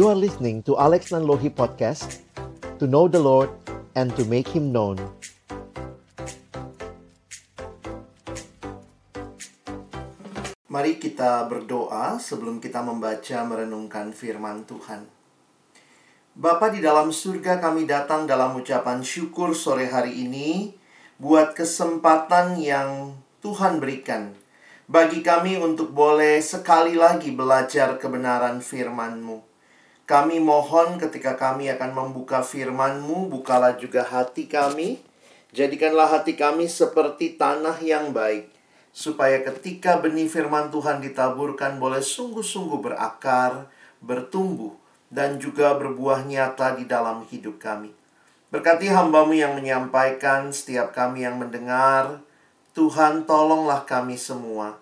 You are listening to Alex Nanlohi Podcast To know the Lord and to make Him known Mari kita berdoa sebelum kita membaca merenungkan firman Tuhan. Bapa di dalam surga kami datang dalam ucapan syukur sore hari ini buat kesempatan yang Tuhan berikan bagi kami untuk boleh sekali lagi belajar kebenaran firman-Mu. Kami mohon ketika kami akan membuka firman-Mu, bukalah juga hati kami. Jadikanlah hati kami seperti tanah yang baik supaya ketika benih firman Tuhan ditaburkan boleh sungguh-sungguh berakar, bertumbuh, dan juga berbuah nyata di dalam hidup kami. Berkati hambamu yang menyampaikan, setiap kami yang mendengar, Tuhan tolonglah kami semua,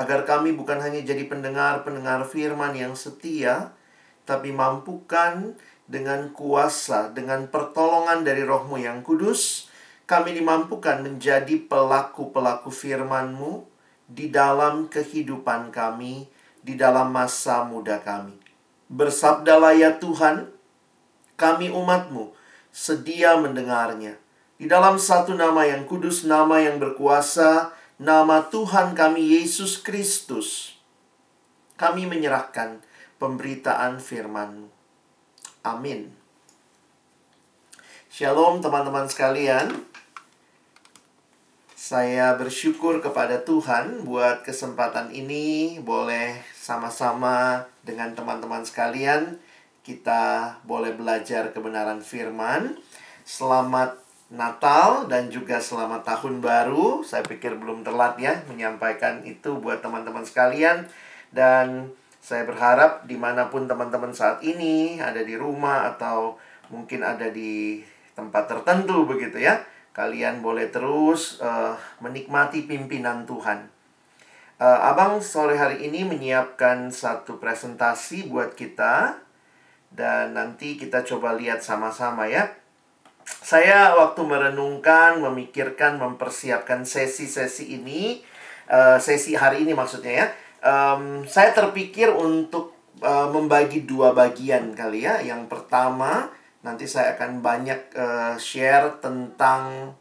agar kami bukan hanya jadi pendengar-pendengar firman yang setia, tapi mampukan dengan kuasa, dengan pertolongan dari rohmu yang kudus, kami dimampukan menjadi pelaku-pelaku firman-Mu di dalam kehidupan kami, di dalam masa muda kami. Bersabdalah ya Tuhan, kami umat-Mu sedia mendengarnya. Di dalam satu nama yang kudus, nama yang berkuasa, nama Tuhan kami Yesus Kristus, kami menyerahkan pemberitaan firman-Mu. Amin. Shalom teman-teman sekalian. Saya bersyukur kepada Tuhan buat kesempatan ini boleh sama-sama dengan teman-teman sekalian kita boleh belajar kebenaran firman. Selamat Natal dan juga selamat tahun baru. Saya pikir belum telat ya menyampaikan itu buat teman-teman sekalian. Dan saya berharap di mana pun teman-teman saat ini ada di rumah atau mungkin ada di tempat tertentu begitu ya kalian boleh terus uh, menikmati pimpinan Tuhan. Uh, Abang sore hari ini menyiapkan satu presentasi buat kita dan nanti kita coba lihat sama-sama ya. Saya waktu merenungkan, memikirkan, mempersiapkan sesi-sesi ini, uh, sesi hari ini maksudnya ya. Um, saya terpikir untuk uh, membagi dua bagian kali ya. Yang pertama Nanti saya akan banyak uh, share tentang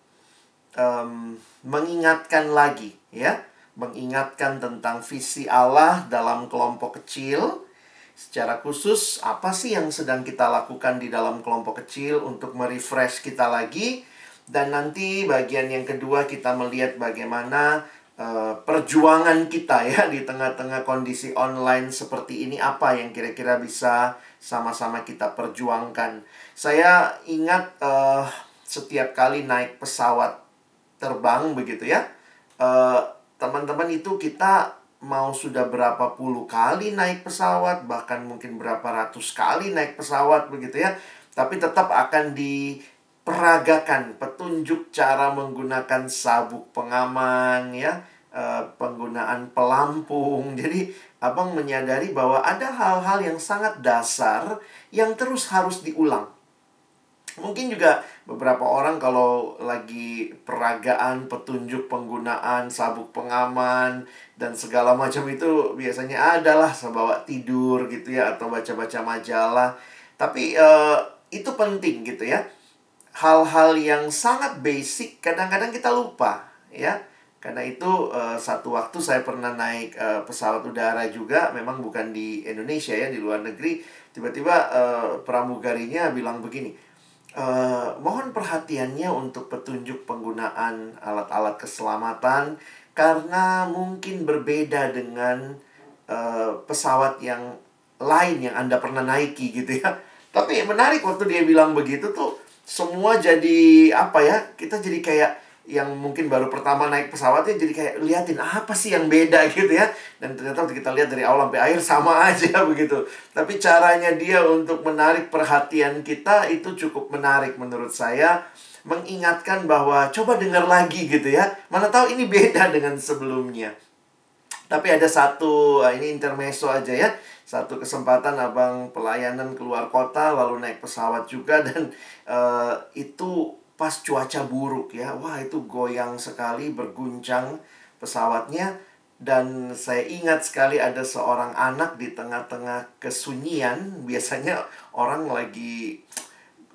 um, mengingatkan lagi, ya, mengingatkan tentang visi Allah dalam kelompok kecil. Secara khusus, apa sih yang sedang kita lakukan di dalam kelompok kecil untuk merefresh kita lagi? Dan nanti bagian yang kedua kita melihat bagaimana uh, perjuangan kita ya di tengah-tengah kondisi online seperti ini apa yang kira-kira bisa sama-sama kita perjuangkan. Saya ingat uh, setiap kali naik pesawat terbang begitu ya, uh, teman-teman itu kita mau sudah berapa puluh kali naik pesawat, bahkan mungkin berapa ratus kali naik pesawat begitu ya, tapi tetap akan diperagakan petunjuk cara menggunakan sabuk pengaman ya, uh, penggunaan pelampung. Jadi abang menyadari bahwa ada hal-hal yang sangat dasar yang terus harus diulang. Mungkin juga beberapa orang kalau lagi peragaan, petunjuk penggunaan sabuk pengaman dan segala macam itu biasanya adalah sebawa tidur gitu ya atau baca-baca majalah. Tapi uh, itu penting gitu ya. Hal-hal yang sangat basic kadang-kadang kita lupa ya karena itu uh, satu waktu saya pernah naik uh, pesawat udara juga, memang bukan di Indonesia ya, di luar negeri. Tiba-tiba uh, pramugarinya bilang begini, uh, mohon perhatiannya untuk petunjuk penggunaan alat-alat keselamatan karena mungkin berbeda dengan uh, pesawat yang lain yang anda pernah naiki gitu ya. Tapi menarik waktu dia bilang begitu tuh semua jadi apa ya? Kita jadi kayak yang mungkin baru pertama naik pesawatnya jadi kayak liatin apa sih yang beda gitu ya. Dan ternyata kita lihat dari awal sampai akhir sama aja begitu. Tapi caranya dia untuk menarik perhatian kita itu cukup menarik menurut saya. Mengingatkan bahwa coba dengar lagi gitu ya. Mana tahu ini beda dengan sebelumnya. Tapi ada satu ah, ini intermezzo aja ya. Satu kesempatan abang pelayanan keluar kota lalu naik pesawat juga. Dan uh, itu pas cuaca buruk ya. Wah, itu goyang sekali berguncang pesawatnya. Dan saya ingat sekali ada seorang anak di tengah-tengah kesunyian. Biasanya orang lagi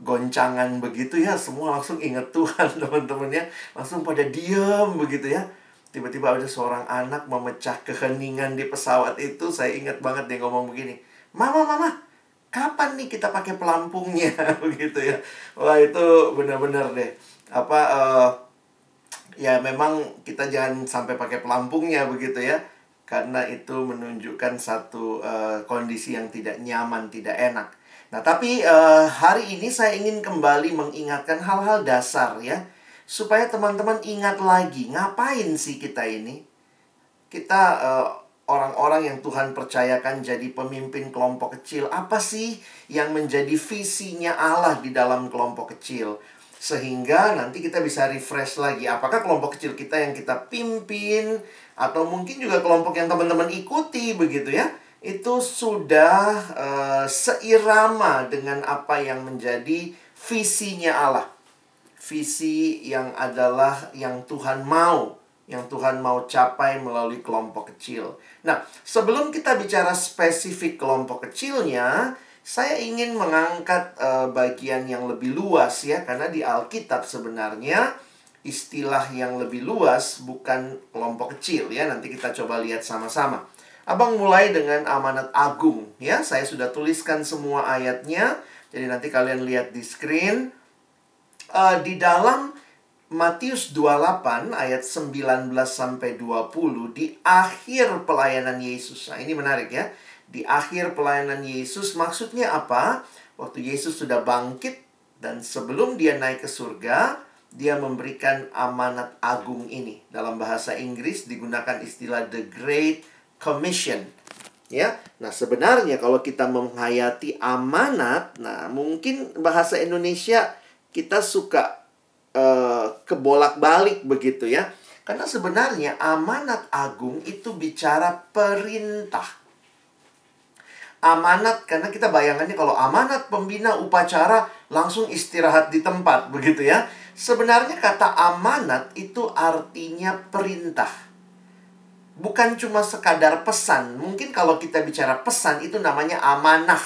goncangan begitu ya. Semua langsung ingat Tuhan teman-teman ya. Langsung pada diam begitu ya. Tiba-tiba ada seorang anak memecah keheningan di pesawat itu. Saya ingat banget dia ngomong begini mama mama kapan nih kita pakai pelampungnya? Begitu ya. Wah itu benar-benar deh. Apa uh, ya memang kita jangan sampai pakai pelampungnya begitu ya. Karena itu menunjukkan satu uh, kondisi yang tidak nyaman tidak enak. Nah, tapi uh, hari ini saya ingin kembali mengingatkan hal-hal dasar ya. Supaya teman-teman ingat lagi, ngapain sih kita ini? Kita uh, orang-orang yang Tuhan percayakan jadi pemimpin kelompok kecil. Apa sih yang menjadi visinya Allah di dalam kelompok kecil? Sehingga nanti kita bisa refresh lagi. Apakah kelompok kecil kita yang kita pimpin? Atau mungkin juga kelompok yang teman-teman ikuti begitu ya? itu sudah uh, seirama dengan apa yang menjadi visinya Allah. Visi yang adalah yang Tuhan mau, yang Tuhan mau capai melalui kelompok kecil. Nah, sebelum kita bicara spesifik kelompok kecilnya, saya ingin mengangkat uh, bagian yang lebih luas ya, karena di Alkitab sebenarnya istilah yang lebih luas bukan kelompok kecil ya. Nanti kita coba lihat sama-sama. Abang mulai dengan amanat agung ya. Saya sudah tuliskan semua ayatnya. Jadi nanti kalian lihat di screen. Uh, di dalam Matius 28 ayat 19 sampai 20 di akhir pelayanan Yesus. Nah, ini menarik ya. Di akhir pelayanan Yesus maksudnya apa? Waktu Yesus sudah bangkit dan sebelum dia naik ke surga, dia memberikan amanat agung ini. Dalam bahasa Inggris digunakan istilah the great commission. Ya. Nah, sebenarnya kalau kita menghayati amanat, nah mungkin bahasa Indonesia kita suka uh, kebolak-balik begitu ya. Karena sebenarnya amanat agung itu bicara perintah. Amanat karena kita bayangannya kalau amanat pembina upacara langsung istirahat di tempat begitu ya. Sebenarnya kata amanat itu artinya perintah bukan cuma sekadar pesan. Mungkin kalau kita bicara pesan itu namanya amanah.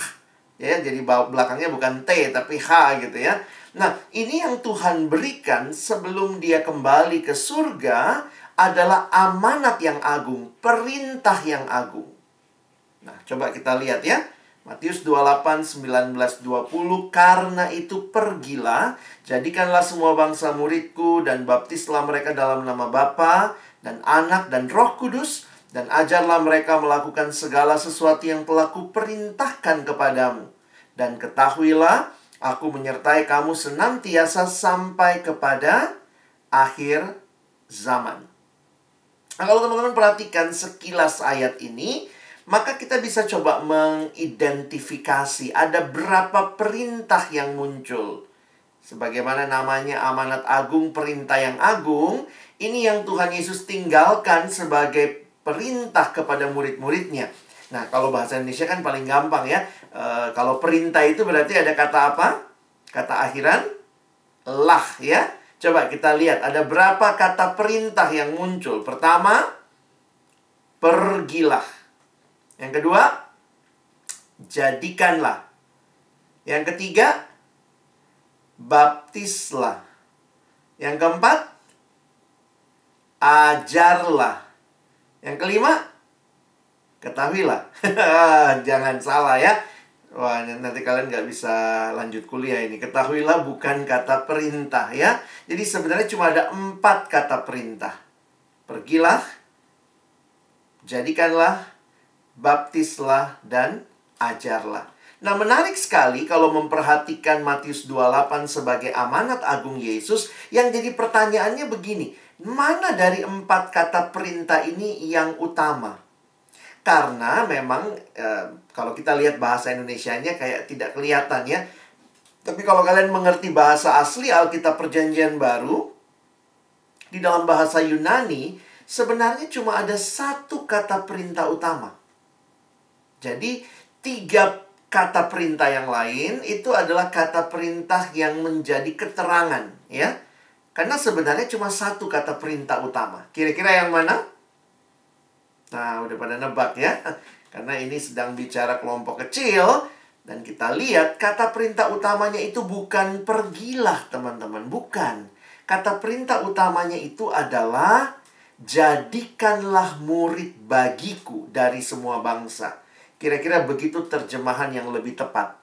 Ya, jadi belakangnya bukan T tapi H gitu ya. Nah, ini yang Tuhan berikan sebelum dia kembali ke surga adalah amanat yang agung, perintah yang agung. Nah, coba kita lihat ya. Matius 28, 19, 20 Karena itu pergilah Jadikanlah semua bangsa muridku Dan baptislah mereka dalam nama Bapa dan anak dan roh kudus dan ajarlah mereka melakukan segala sesuatu yang telah kuperintahkan kepadamu. Dan ketahuilah, aku menyertai kamu senantiasa sampai kepada akhir zaman. Nah, kalau teman-teman perhatikan sekilas ayat ini, maka kita bisa coba mengidentifikasi ada berapa perintah yang muncul. Sebagaimana namanya amanat agung, perintah yang agung, ini yang Tuhan Yesus tinggalkan sebagai perintah kepada murid-muridnya. Nah, kalau bahasa Indonesia kan paling gampang ya. E, kalau perintah itu berarti ada kata apa? Kata akhiran lah ya. Coba kita lihat ada berapa kata perintah yang muncul. Pertama, pergilah. Yang kedua, jadikanlah. Yang ketiga, baptislah. Yang keempat, ajarlah. Yang kelima, ketahuilah. Jangan salah ya. Wah, nanti kalian nggak bisa lanjut kuliah ini. Ketahuilah bukan kata perintah ya. Jadi sebenarnya cuma ada empat kata perintah. Pergilah, jadikanlah, baptislah, dan ajarlah. Nah, menarik sekali kalau memperhatikan Matius 28 sebagai amanat agung Yesus yang jadi pertanyaannya begini, mana dari empat kata perintah ini yang utama? Karena memang e, kalau kita lihat bahasa Indonesia-nya kayak tidak kelihatan ya. Tapi kalau kalian mengerti bahasa asli Alkitab Perjanjian Baru, di dalam bahasa Yunani sebenarnya cuma ada satu kata perintah utama. Jadi tiga kata perintah yang lain itu adalah kata perintah yang menjadi keterangan ya karena sebenarnya cuma satu kata perintah utama. Kira-kira yang mana? Nah, udah pada nebak ya. Karena ini sedang bicara kelompok kecil. Dan kita lihat kata perintah utamanya itu bukan pergilah teman-teman. Bukan. Kata perintah utamanya itu adalah jadikanlah murid bagiku dari semua bangsa. Kira-kira begitu terjemahan yang lebih tepat.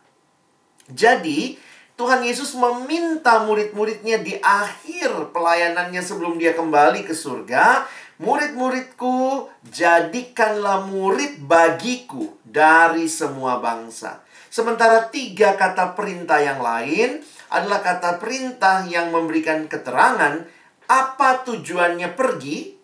Jadi, Tuhan Yesus meminta murid-muridnya di akhir pelayanannya sebelum dia kembali ke surga, murid-muridku, jadikanlah murid bagiku dari semua bangsa. Sementara tiga kata perintah yang lain adalah kata perintah yang memberikan keterangan apa tujuannya pergi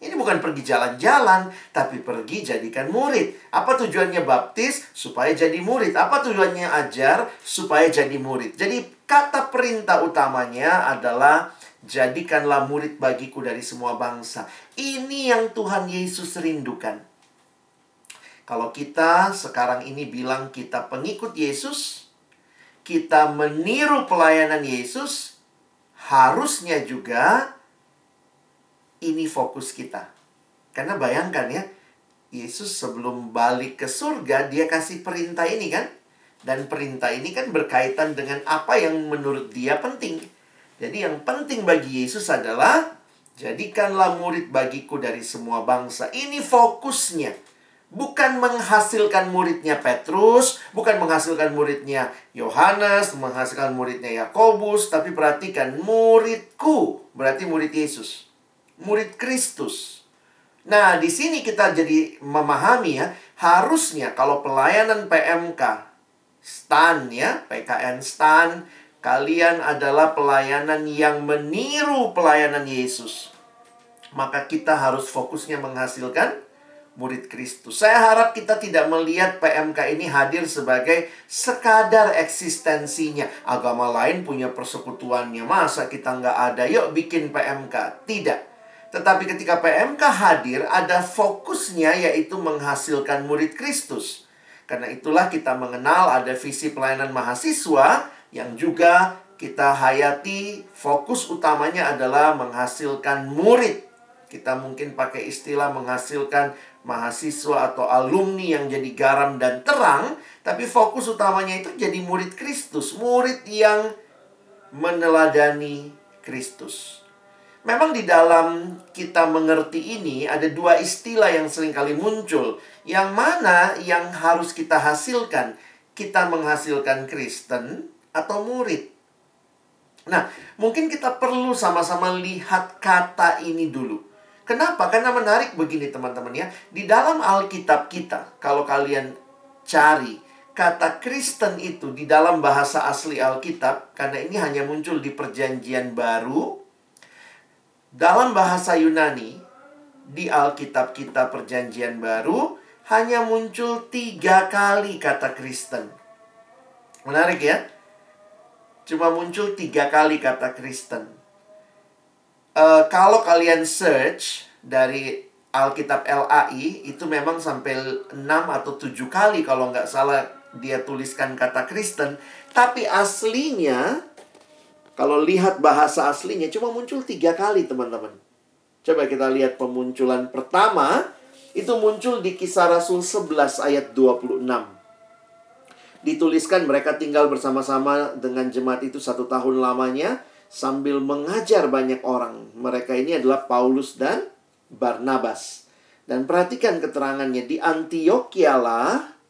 ini bukan pergi jalan-jalan, tapi pergi jadikan murid. Apa tujuannya baptis? Supaya jadi murid. Apa tujuannya ajar? Supaya jadi murid. Jadi kata perintah utamanya adalah jadikanlah murid bagiku dari semua bangsa. Ini yang Tuhan Yesus rindukan. Kalau kita sekarang ini bilang kita pengikut Yesus, kita meniru pelayanan Yesus, harusnya juga ini fokus kita. Karena bayangkan ya, Yesus sebelum balik ke surga, dia kasih perintah ini kan? Dan perintah ini kan berkaitan dengan apa yang menurut dia penting. Jadi yang penting bagi Yesus adalah jadikanlah murid bagiku dari semua bangsa. Ini fokusnya. Bukan menghasilkan muridnya Petrus, bukan menghasilkan muridnya Yohanes, menghasilkan muridnya Yakobus, tapi perhatikan muridku, berarti murid Yesus murid Kristus. Nah, di sini kita jadi memahami ya, harusnya kalau pelayanan PMK STAN ya, PKN STAN, kalian adalah pelayanan yang meniru pelayanan Yesus. Maka kita harus fokusnya menghasilkan murid Kristus. Saya harap kita tidak melihat PMK ini hadir sebagai sekadar eksistensinya. Agama lain punya persekutuannya, masa kita nggak ada? Yuk bikin PMK. Tidak. Tetapi ketika PMK hadir, ada fokusnya yaitu menghasilkan murid Kristus. Karena itulah kita mengenal ada visi pelayanan mahasiswa yang juga kita hayati fokus utamanya adalah menghasilkan murid. Kita mungkin pakai istilah menghasilkan mahasiswa atau alumni yang jadi garam dan terang, tapi fokus utamanya itu jadi murid Kristus, murid yang meneladani Kristus. Memang di dalam kita mengerti ini ada dua istilah yang sering kali muncul. Yang mana yang harus kita hasilkan? Kita menghasilkan Kristen atau murid? Nah, mungkin kita perlu sama-sama lihat kata ini dulu. Kenapa? Karena menarik begini teman-teman ya. Di dalam Alkitab kita, kalau kalian cari kata Kristen itu di dalam bahasa asli Alkitab, karena ini hanya muncul di Perjanjian Baru, dalam bahasa Yunani, di Alkitab kita Perjanjian Baru, hanya muncul tiga kali kata Kristen. Menarik ya? Cuma muncul tiga kali kata Kristen. Uh, kalau kalian search dari Alkitab LAI, itu memang sampai 6 atau 7 kali kalau nggak salah dia tuliskan kata Kristen. Tapi aslinya kalau lihat bahasa aslinya cuma muncul tiga kali teman-teman. Coba kita lihat pemunculan pertama. Itu muncul di kisah Rasul 11 ayat 26. Dituliskan mereka tinggal bersama-sama dengan jemaat itu satu tahun lamanya. Sambil mengajar banyak orang. Mereka ini adalah Paulus dan Barnabas. Dan perhatikan keterangannya. Di Antioquia lah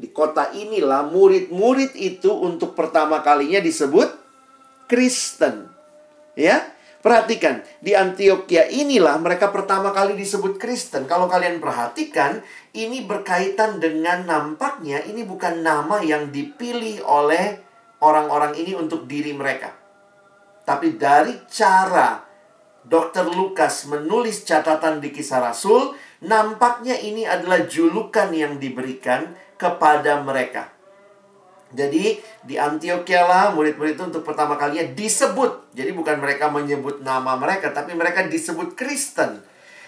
di kota inilah murid-murid itu untuk pertama kalinya disebut Kristen. Ya, perhatikan di Antioquia inilah mereka pertama kali disebut Kristen. Kalau kalian perhatikan, ini berkaitan dengan nampaknya ini bukan nama yang dipilih oleh orang-orang ini untuk diri mereka. Tapi dari cara Dr. Lukas menulis catatan di kisah Rasul, nampaknya ini adalah julukan yang diberikan kepada mereka. Jadi di Antioquia lah murid-murid itu untuk pertama kalinya disebut. Jadi bukan mereka menyebut nama mereka, tapi mereka disebut Kristen.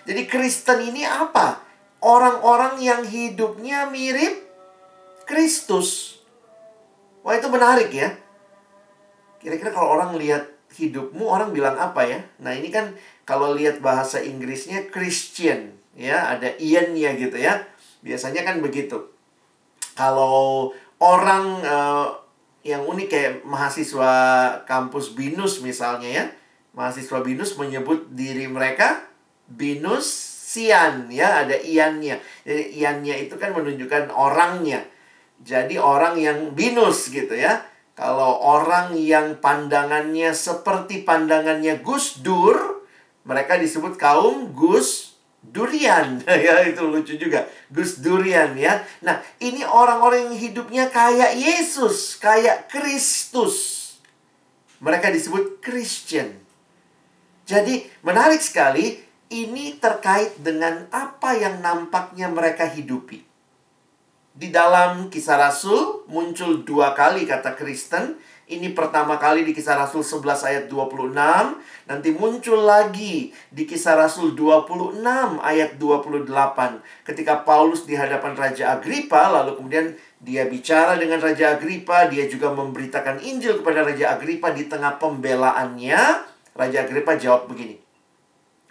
Jadi Kristen ini apa? Orang-orang yang hidupnya mirip Kristus. Wah itu menarik ya. Kira-kira kalau orang lihat hidupmu, orang bilang apa ya? Nah ini kan kalau lihat bahasa Inggrisnya Christian. ya, ada iannya gitu ya. Biasanya kan begitu. Kalau orang uh, yang unik kayak mahasiswa kampus BINUS misalnya ya, mahasiswa BINUS menyebut diri mereka BINUS Sian ya, ada iannya. Jadi iannya itu kan menunjukkan orangnya. Jadi orang yang BINUS gitu ya. Kalau orang yang pandangannya seperti pandangannya Gus Dur, mereka disebut kaum Gus Durian. ya, itu lucu juga. Gus Durian ya. Nah, ini orang-orang yang hidupnya kayak Yesus, kayak Kristus. Mereka disebut Christian. Jadi, menarik sekali ini terkait dengan apa yang nampaknya mereka hidupi. Di dalam kisah Rasul muncul dua kali kata Kristen. Ini pertama kali di kisah Rasul 11 ayat 26. Nanti muncul lagi di kisah Rasul 26 ayat 28. Ketika Paulus di hadapan Raja Agripa, lalu kemudian dia bicara dengan Raja Agripa. Dia juga memberitakan Injil kepada Raja Agripa di tengah pembelaannya. Raja Agripa jawab begini.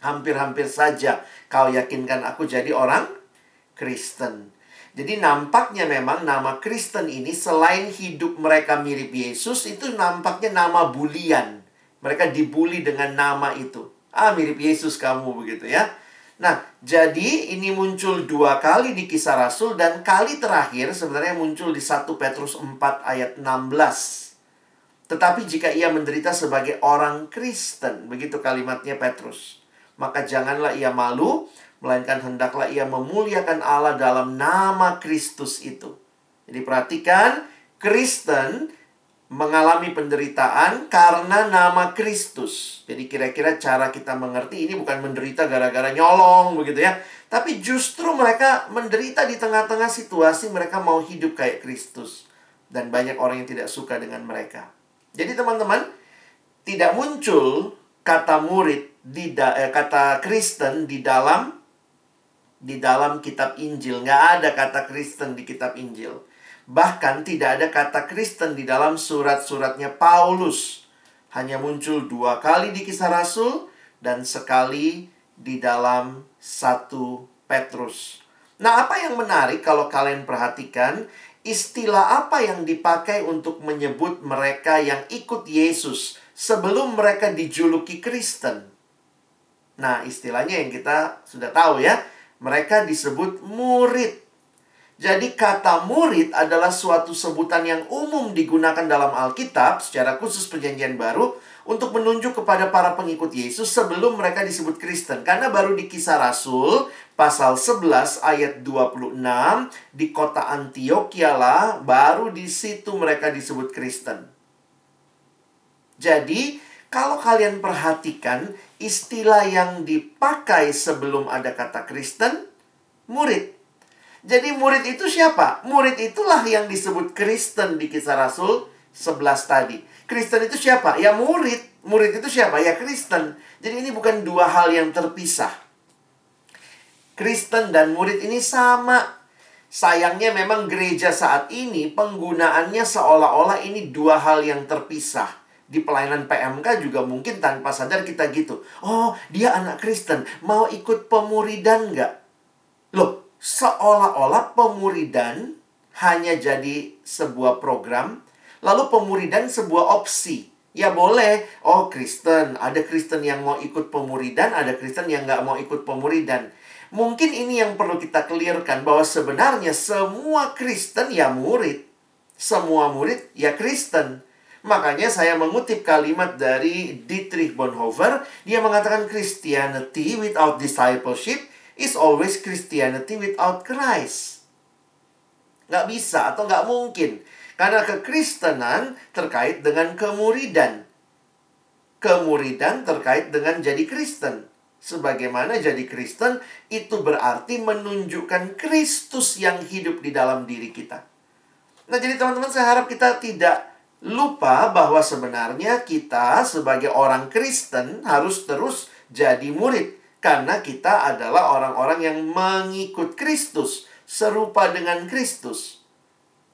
Hampir-hampir saja kau yakinkan aku jadi orang Kristen. Jadi nampaknya memang nama Kristen ini selain hidup mereka mirip Yesus itu nampaknya nama bulian. Mereka dibully dengan nama itu. Ah mirip Yesus kamu begitu ya. Nah, jadi ini muncul dua kali di kisah Rasul dan kali terakhir sebenarnya muncul di 1 Petrus 4 ayat 16. Tetapi jika ia menderita sebagai orang Kristen, begitu kalimatnya Petrus, maka janganlah ia malu, melainkan hendaklah ia memuliakan Allah dalam nama Kristus itu. Jadi perhatikan, Kristen mengalami penderitaan karena nama Kristus. Jadi kira-kira cara kita mengerti ini bukan menderita gara-gara nyolong begitu ya. Tapi justru mereka menderita di tengah-tengah situasi mereka mau hidup kayak Kristus. Dan banyak orang yang tidak suka dengan mereka. Jadi teman-teman, tidak muncul kata murid di eh, kata Kristen di dalam di dalam kitab Injil. Nggak ada kata Kristen di kitab Injil. Bahkan tidak ada kata Kristen di dalam surat-suratnya Paulus. Hanya muncul dua kali di kisah Rasul dan sekali di dalam satu Petrus. Nah, apa yang menarik kalau kalian perhatikan, istilah apa yang dipakai untuk menyebut mereka yang ikut Yesus sebelum mereka dijuluki Kristen? Nah, istilahnya yang kita sudah tahu ya, mereka disebut murid. Jadi kata murid adalah suatu sebutan yang umum digunakan dalam Alkitab secara khusus perjanjian baru untuk menunjuk kepada para pengikut Yesus sebelum mereka disebut Kristen. Karena baru di kisah Rasul pasal 11 ayat 26 di kota Antioquia lah baru di situ mereka disebut Kristen. Jadi kalau kalian perhatikan istilah yang dipakai sebelum ada kata Kristen, murid. Jadi murid itu siapa? Murid itulah yang disebut Kristen di kisah Rasul 11 tadi. Kristen itu siapa? Ya murid. Murid itu siapa? Ya Kristen. Jadi ini bukan dua hal yang terpisah. Kristen dan murid ini sama. Sayangnya memang gereja saat ini penggunaannya seolah-olah ini dua hal yang terpisah di pelayanan PMK juga mungkin tanpa sadar kita gitu. Oh, dia anak Kristen, mau ikut pemuridan nggak? Loh, seolah-olah pemuridan hanya jadi sebuah program, lalu pemuridan sebuah opsi. Ya boleh, oh Kristen, ada Kristen yang mau ikut pemuridan, ada Kristen yang nggak mau ikut pemuridan. Mungkin ini yang perlu kita clearkan bahwa sebenarnya semua Kristen ya murid. Semua murid ya Kristen. Makanya saya mengutip kalimat dari Dietrich Bonhoeffer. Dia mengatakan Christianity without discipleship is always Christianity without Christ. Nggak bisa atau nggak mungkin. Karena kekristenan terkait dengan kemuridan. Kemuridan terkait dengan jadi Kristen. Sebagaimana jadi Kristen itu berarti menunjukkan Kristus yang hidup di dalam diri kita. Nah, jadi teman-teman saya harap kita tidak lupa bahwa sebenarnya kita sebagai orang Kristen harus terus jadi murid karena kita adalah orang-orang yang mengikut Kristus serupa dengan Kristus.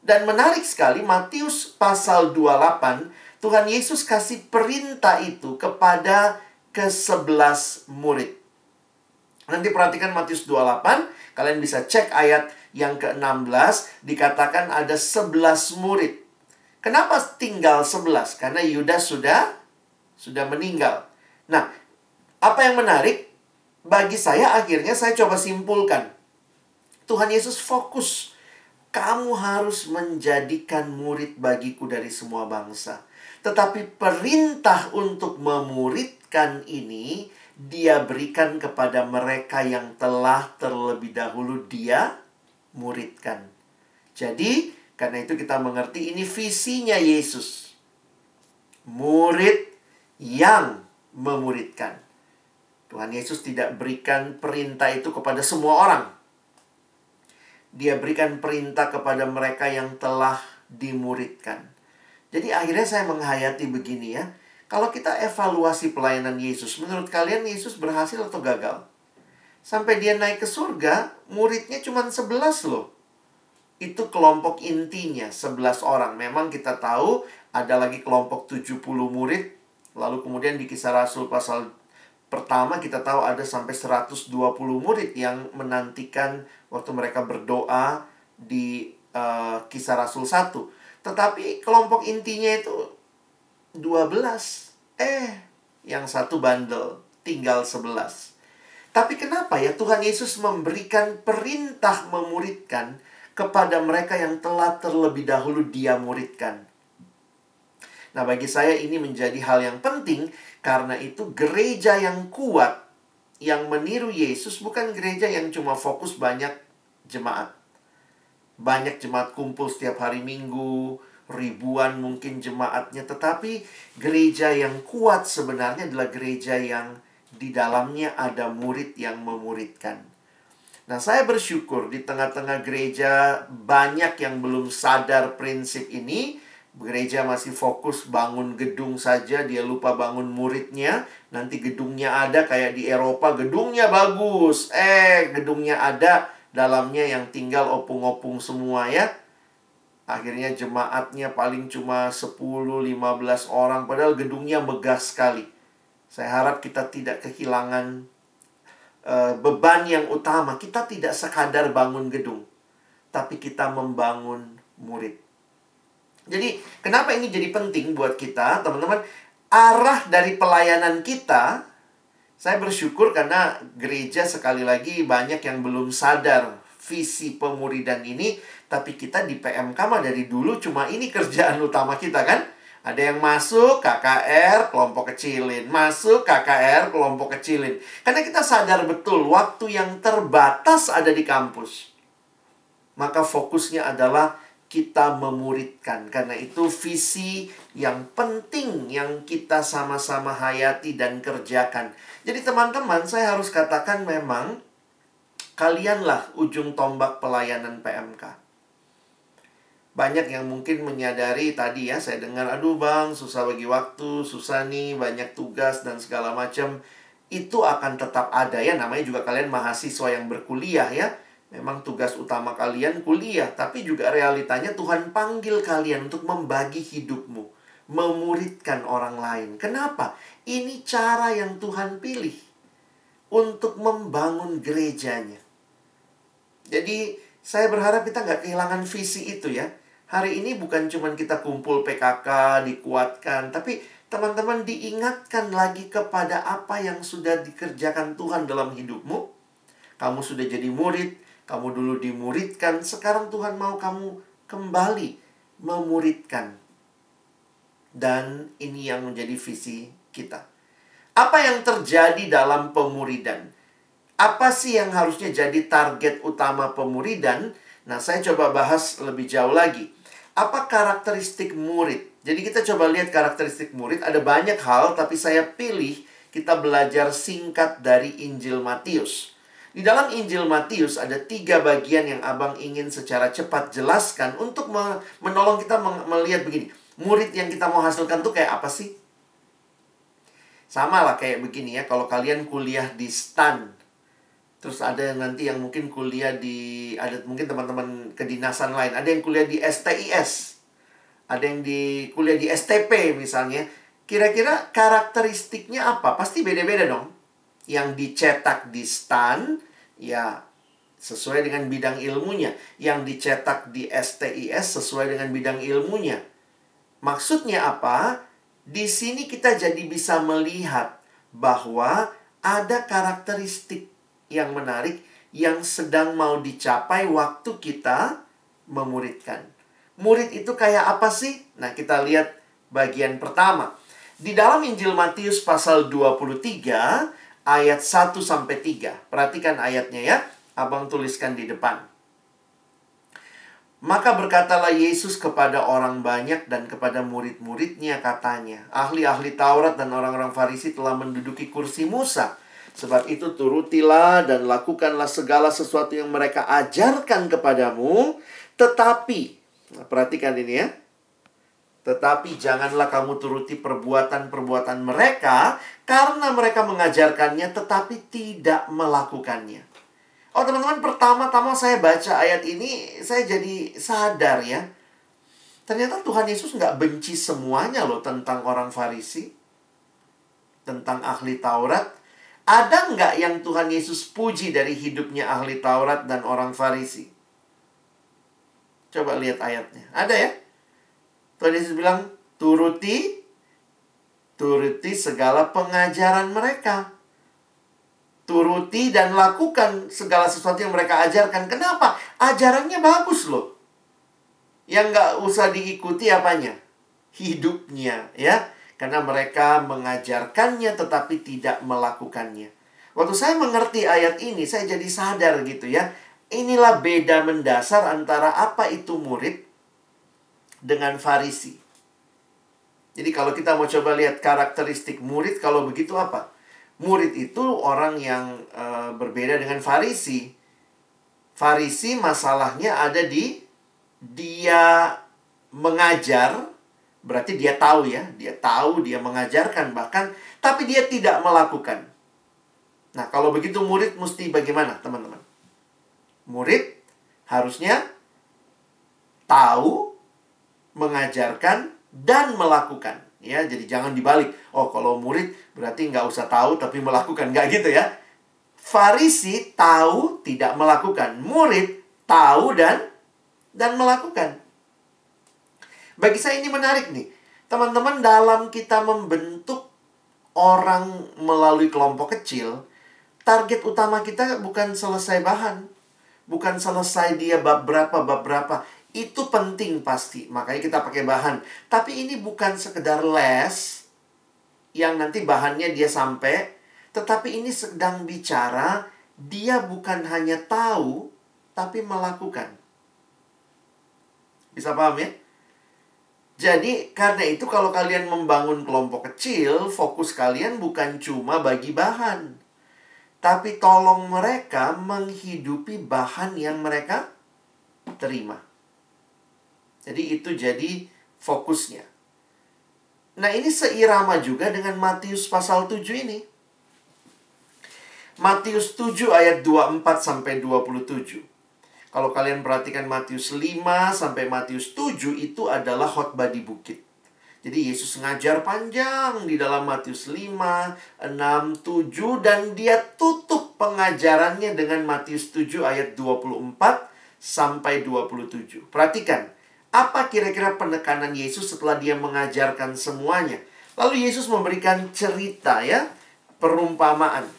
Dan menarik sekali Matius pasal 28 Tuhan Yesus kasih perintah itu kepada ke-11 murid. Nanti perhatikan Matius 28, kalian bisa cek ayat yang ke-16, dikatakan ada 11 murid. Kenapa tinggal 11? Karena Yudas sudah sudah meninggal. Nah, apa yang menarik? Bagi saya akhirnya saya coba simpulkan. Tuhan Yesus fokus. Kamu harus menjadikan murid bagiku dari semua bangsa. Tetapi perintah untuk memuridkan ini dia berikan kepada mereka yang telah terlebih dahulu dia muridkan. Jadi, karena itu kita mengerti ini visinya Yesus. Murid yang memuridkan. Tuhan Yesus tidak berikan perintah itu kepada semua orang. Dia berikan perintah kepada mereka yang telah dimuridkan. Jadi akhirnya saya menghayati begini ya kalau kita evaluasi pelayanan Yesus, menurut kalian Yesus berhasil atau gagal? Sampai dia naik ke surga, muridnya cuma 11 loh. Itu kelompok intinya, 11 orang. Memang kita tahu ada lagi kelompok 70 murid. Lalu kemudian di kisah Rasul pasal pertama kita tahu ada sampai 120 murid yang menantikan waktu mereka berdoa di uh, kisah Rasul 1. Tetapi kelompok intinya itu 12. Eh, yang satu bandel, tinggal 11. Tapi kenapa ya Tuhan Yesus memberikan perintah memuridkan kepada mereka yang telah terlebih dahulu dia muridkan? Nah, bagi saya ini menjadi hal yang penting karena itu gereja yang kuat yang meniru Yesus bukan gereja yang cuma fokus banyak jemaat. Banyak jemaat kumpul setiap hari Minggu, ribuan mungkin jemaatnya, tetapi gereja yang kuat sebenarnya adalah gereja yang di dalamnya ada murid yang memuridkan. Nah, saya bersyukur di tengah-tengah gereja banyak yang belum sadar prinsip ini. Gereja masih fokus bangun gedung saja, dia lupa bangun muridnya. Nanti gedungnya ada kayak di Eropa, gedungnya bagus. Eh, gedungnya ada, dalamnya yang tinggal opung-opung semua ya Akhirnya jemaatnya paling cuma 10-15 orang padahal gedungnya megah sekali. Saya harap kita tidak kehilangan uh, beban yang utama. Kita tidak sekadar bangun gedung, tapi kita membangun murid. Jadi, kenapa ini jadi penting buat kita, teman-teman? Arah dari pelayanan kita, saya bersyukur karena gereja sekali lagi banyak yang belum sadar visi pemuridan ini tapi kita di PMK mah dari dulu cuma ini kerjaan utama kita kan. Ada yang masuk KKR kelompok kecilin, masuk KKR kelompok kecilin. Karena kita sadar betul waktu yang terbatas ada di kampus. Maka fokusnya adalah kita memuridkan. Karena itu visi yang penting yang kita sama-sama hayati dan kerjakan. Jadi teman-teman, saya harus katakan memang kalianlah ujung tombak pelayanan PMK banyak yang mungkin menyadari tadi ya saya dengar aduh bang susah bagi waktu susah nih banyak tugas dan segala macam itu akan tetap ada ya namanya juga kalian mahasiswa yang berkuliah ya. Memang tugas utama kalian kuliah tapi juga realitanya Tuhan panggil kalian untuk membagi hidupmu memuridkan orang lain. Kenapa? Ini cara yang Tuhan pilih untuk membangun gerejanya. Jadi saya berharap kita nggak kehilangan visi itu ya Hari ini bukan cuma kita kumpul PKK, dikuatkan, tapi teman-teman diingatkan lagi kepada apa yang sudah dikerjakan Tuhan dalam hidupmu. Kamu sudah jadi murid, kamu dulu dimuridkan, sekarang Tuhan mau kamu kembali memuridkan. Dan ini yang menjadi visi kita. Apa yang terjadi dalam pemuridan? Apa sih yang harusnya jadi target utama pemuridan? Nah, saya coba bahas lebih jauh lagi apa karakteristik murid? Jadi kita coba lihat karakteristik murid. Ada banyak hal, tapi saya pilih kita belajar singkat dari Injil Matius. Di dalam Injil Matius ada tiga bagian yang abang ingin secara cepat jelaskan untuk menolong kita melihat begini. Murid yang kita mau hasilkan tuh kayak apa sih? Sama lah kayak begini ya, kalau kalian kuliah di STAN, Terus ada nanti yang mungkin kuliah di ada mungkin teman-teman kedinasan lain, ada yang kuliah di STIS. Ada yang di kuliah di STP misalnya. Kira-kira karakteristiknya apa? Pasti beda-beda dong. Yang dicetak di STAN, ya sesuai dengan bidang ilmunya. Yang dicetak di STIS sesuai dengan bidang ilmunya. Maksudnya apa? Di sini kita jadi bisa melihat bahwa ada karakteristik yang menarik yang sedang mau dicapai waktu kita memuridkan. Murid itu kayak apa sih? Nah, kita lihat bagian pertama. Di dalam Injil Matius pasal 23 ayat 1 sampai 3. Perhatikan ayatnya ya. Abang tuliskan di depan. Maka berkatalah Yesus kepada orang banyak dan kepada murid-muridnya katanya, ahli-ahli Taurat dan orang-orang Farisi telah menduduki kursi Musa. Sebab itu turutilah dan lakukanlah segala sesuatu yang mereka ajarkan kepadamu, tetapi nah, perhatikan ini ya. Tetapi janganlah kamu turuti perbuatan-perbuatan mereka karena mereka mengajarkannya tetapi tidak melakukannya. Oh teman-teman, pertama-tama saya baca ayat ini, saya jadi sadar ya. Ternyata Tuhan Yesus nggak benci semuanya loh tentang orang Farisi. Tentang ahli Taurat. Ada nggak yang Tuhan Yesus puji dari hidupnya ahli Taurat dan orang Farisi? Coba lihat ayatnya. Ada ya? Tuhan Yesus bilang, turuti, turuti segala pengajaran mereka. Turuti dan lakukan segala sesuatu yang mereka ajarkan. Kenapa? Ajarannya bagus loh. Yang nggak usah diikuti apanya? Hidupnya, ya. Karena mereka mengajarkannya tetapi tidak melakukannya. Waktu saya mengerti ayat ini, saya jadi sadar gitu ya. Inilah beda mendasar antara apa itu murid dengan Farisi. Jadi kalau kita mau coba lihat karakteristik murid kalau begitu apa? Murid itu orang yang uh, berbeda dengan Farisi. Farisi masalahnya ada di dia mengajar, berarti dia tahu ya, dia tahu, dia mengajarkan bahkan, tapi dia tidak melakukan. Nah, kalau begitu murid mesti bagaimana, teman-teman? Murid harusnya tahu, mengajarkan dan melakukan. Ya, jadi jangan dibalik. Oh, kalau murid berarti nggak usah tahu tapi melakukan. Nggak gitu ya. Farisi tahu tidak melakukan. Murid tahu dan dan melakukan. Bagi saya ini menarik nih. Teman-teman dalam kita membentuk orang melalui kelompok kecil, target utama kita bukan selesai bahan. Bukan selesai dia bab berapa, bab berapa itu penting pasti. Makanya kita pakai bahan. Tapi ini bukan sekedar les yang nanti bahannya dia sampai. Tetapi ini sedang bicara dia bukan hanya tahu tapi melakukan. Bisa paham ya? Jadi karena itu kalau kalian membangun kelompok kecil, fokus kalian bukan cuma bagi bahan. Tapi tolong mereka menghidupi bahan yang mereka terima. Jadi itu jadi fokusnya. Nah, ini seirama juga dengan Matius pasal 7 ini. Matius 7 ayat 24 sampai 27. Kalau kalian perhatikan Matius 5 sampai Matius 7 itu adalah khotbah di bukit. Jadi Yesus ngajar panjang di dalam Matius 5, 6, 7 dan dia tutup pengajarannya dengan Matius 7 ayat 24 sampai 27. Perhatikan, apa kira-kira penekanan Yesus setelah dia mengajarkan semuanya? Lalu Yesus memberikan cerita ya, perumpamaan.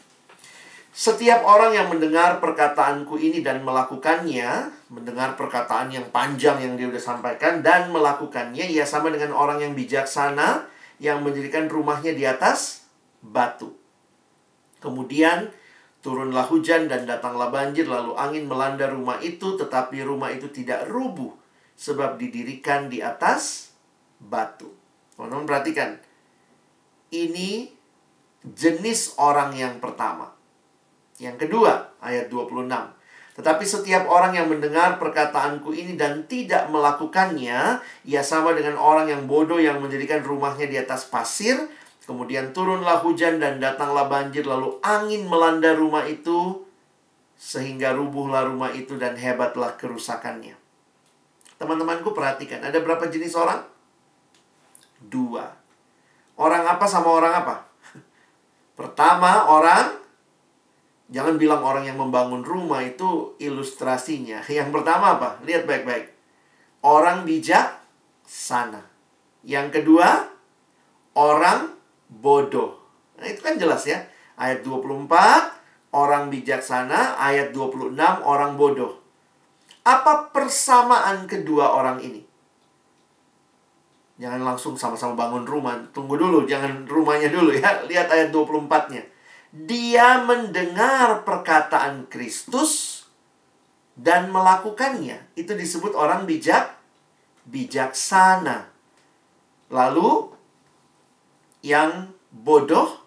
Setiap orang yang mendengar perkataanku ini dan melakukannya, mendengar perkataan yang panjang yang dia sudah sampaikan dan melakukannya, ia sama dengan orang yang bijaksana yang mendirikan rumahnya di atas batu. Kemudian turunlah hujan dan datanglah banjir, lalu angin melanda rumah itu, tetapi rumah itu tidak rubuh sebab didirikan di atas batu. Teman-teman perhatikan. Ini jenis orang yang pertama. Yang kedua, ayat 26. Tetapi setiap orang yang mendengar perkataanku ini dan tidak melakukannya, ia sama dengan orang yang bodoh yang mendirikan rumahnya di atas pasir, kemudian turunlah hujan dan datanglah banjir, lalu angin melanda rumah itu, sehingga rubuhlah rumah itu dan hebatlah kerusakannya. Teman-temanku perhatikan, ada berapa jenis orang? Dua. Orang apa sama orang apa? Pertama, orang Jangan bilang orang yang membangun rumah itu ilustrasinya. Yang pertama apa? Lihat baik-baik. Orang bijak sana. Yang kedua, orang bodoh. Nah, itu kan jelas ya. Ayat 24, orang bijaksana. Ayat 26, orang bodoh. Apa persamaan kedua orang ini? Jangan langsung sama-sama bangun rumah. Tunggu dulu, jangan rumahnya dulu ya. Lihat ayat 24-nya. Dia mendengar perkataan Kristus dan melakukannya. Itu disebut orang bijak, bijaksana. Lalu yang bodoh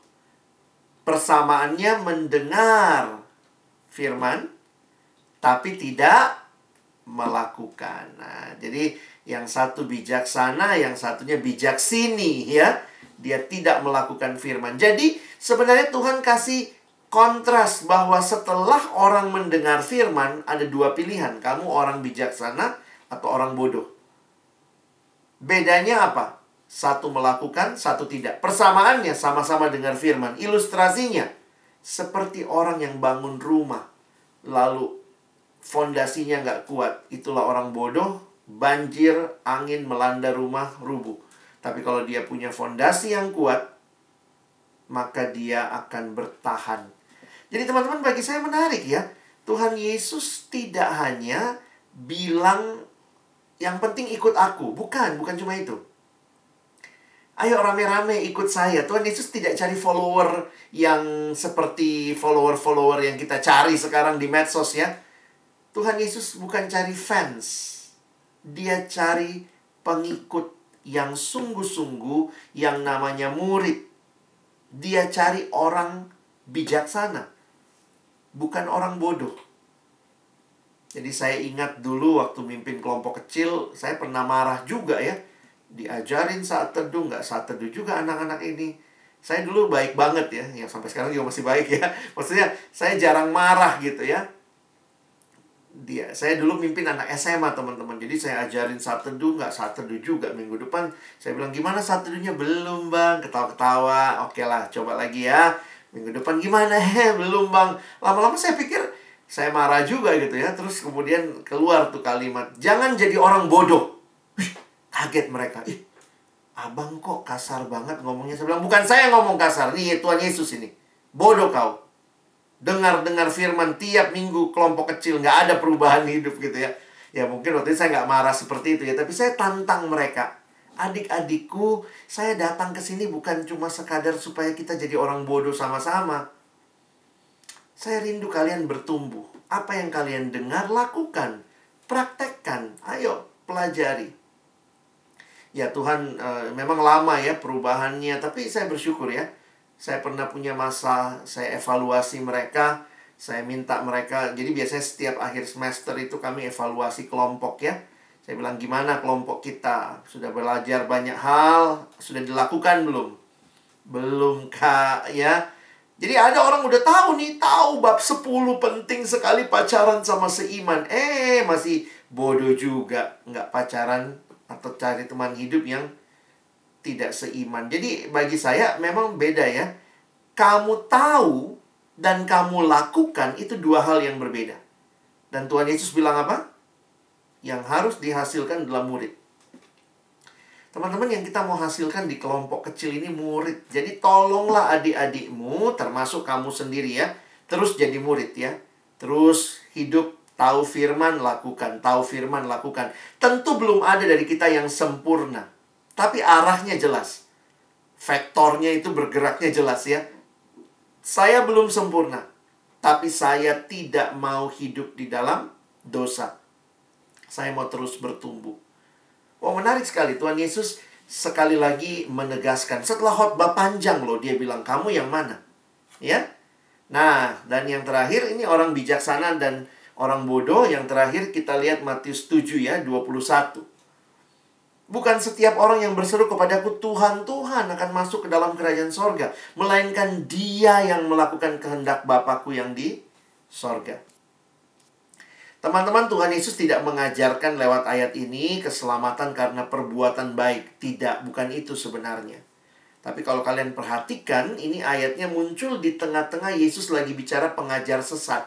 persamaannya mendengar firman tapi tidak melakukan. Nah, jadi yang satu bijaksana, yang satunya bijak sini ya. Dia tidak melakukan firman. Jadi sebenarnya Tuhan kasih kontras bahwa setelah orang mendengar firman ada dua pilihan. Kamu orang bijaksana atau orang bodoh. Bedanya apa? Satu melakukan, satu tidak. Persamaannya sama-sama dengar firman. Ilustrasinya seperti orang yang bangun rumah lalu fondasinya nggak kuat. Itulah orang bodoh banjir, angin melanda rumah, rubuh. Tapi kalau dia punya fondasi yang kuat, maka dia akan bertahan. Jadi teman-teman bagi saya menarik ya. Tuhan Yesus tidak hanya bilang yang penting ikut aku. Bukan, bukan cuma itu. Ayo rame-rame ikut saya. Tuhan Yesus tidak cari follower yang seperti follower-follower yang kita cari sekarang di medsos ya. Tuhan Yesus bukan cari fans dia cari pengikut yang sungguh-sungguh yang namanya murid. Dia cari orang bijaksana, bukan orang bodoh. Jadi saya ingat dulu waktu mimpin kelompok kecil, saya pernah marah juga ya. Diajarin saat teduh, nggak saat teduh juga anak-anak ini. Saya dulu baik banget ya, yang sampai sekarang juga masih baik ya. Maksudnya saya jarang marah gitu ya dia. Saya dulu mimpin anak SMA teman-teman. Jadi saya ajarin saat teduh nggak saat teduh juga minggu depan. Saya bilang gimana saat teduhnya belum bang. Ketawa-ketawa. Oke lah coba lagi ya. Minggu depan gimana? He belum bang. Lama-lama saya pikir saya marah juga gitu ya. Terus kemudian keluar tuh kalimat jangan jadi orang bodoh. Kaget mereka. Ih abang kok kasar banget ngomongnya. Saya bilang bukan saya ngomong kasar. Nih Tuhan Yesus ini. Bodoh kau dengar-dengar firman tiap minggu kelompok kecil nggak ada perubahan hidup gitu ya. Ya mungkin waktu itu saya nggak marah seperti itu ya tapi saya tantang mereka. Adik-adikku saya datang ke sini bukan cuma sekadar supaya kita jadi orang bodoh sama-sama. Saya rindu kalian bertumbuh. Apa yang kalian dengar lakukan praktekkan. Ayo pelajari. Ya Tuhan e, memang lama ya perubahannya tapi saya bersyukur ya saya pernah punya masa saya evaluasi mereka saya minta mereka jadi biasanya setiap akhir semester itu kami evaluasi kelompok ya. Saya bilang gimana kelompok kita? Sudah belajar banyak hal? Sudah dilakukan belum? Belum kak ya. Jadi ada orang udah tahu nih tahu bab 10 penting sekali pacaran sama seiman. Eh masih bodoh juga nggak pacaran atau cari teman hidup yang tidak seiman. Jadi bagi saya memang beda ya. Kamu tahu dan kamu lakukan itu dua hal yang berbeda. Dan Tuhan Yesus bilang apa? Yang harus dihasilkan dalam murid. Teman-teman yang kita mau hasilkan di kelompok kecil ini murid. Jadi tolonglah adik-adikmu termasuk kamu sendiri ya. Terus jadi murid ya. Terus hidup tahu firman lakukan, tahu firman lakukan. Tentu belum ada dari kita yang sempurna. Tapi arahnya jelas. Vektornya itu bergeraknya jelas ya. Saya belum sempurna, tapi saya tidak mau hidup di dalam dosa. Saya mau terus bertumbuh. Oh, menarik sekali. Tuhan Yesus sekali lagi menegaskan. Setelah khotbah panjang loh, dia bilang, kamu yang mana? Ya? Nah, dan yang terakhir ini orang bijaksana dan orang bodoh. Yang terakhir kita lihat Matius 7 ya, 21. Bukan setiap orang yang berseru kepadaku Tuhan, Tuhan akan masuk ke dalam kerajaan sorga. Melainkan dia yang melakukan kehendak Bapakku yang di sorga. Teman-teman, Tuhan Yesus tidak mengajarkan lewat ayat ini keselamatan karena perbuatan baik. Tidak, bukan itu sebenarnya. Tapi kalau kalian perhatikan, ini ayatnya muncul di tengah-tengah Yesus lagi bicara pengajar sesat.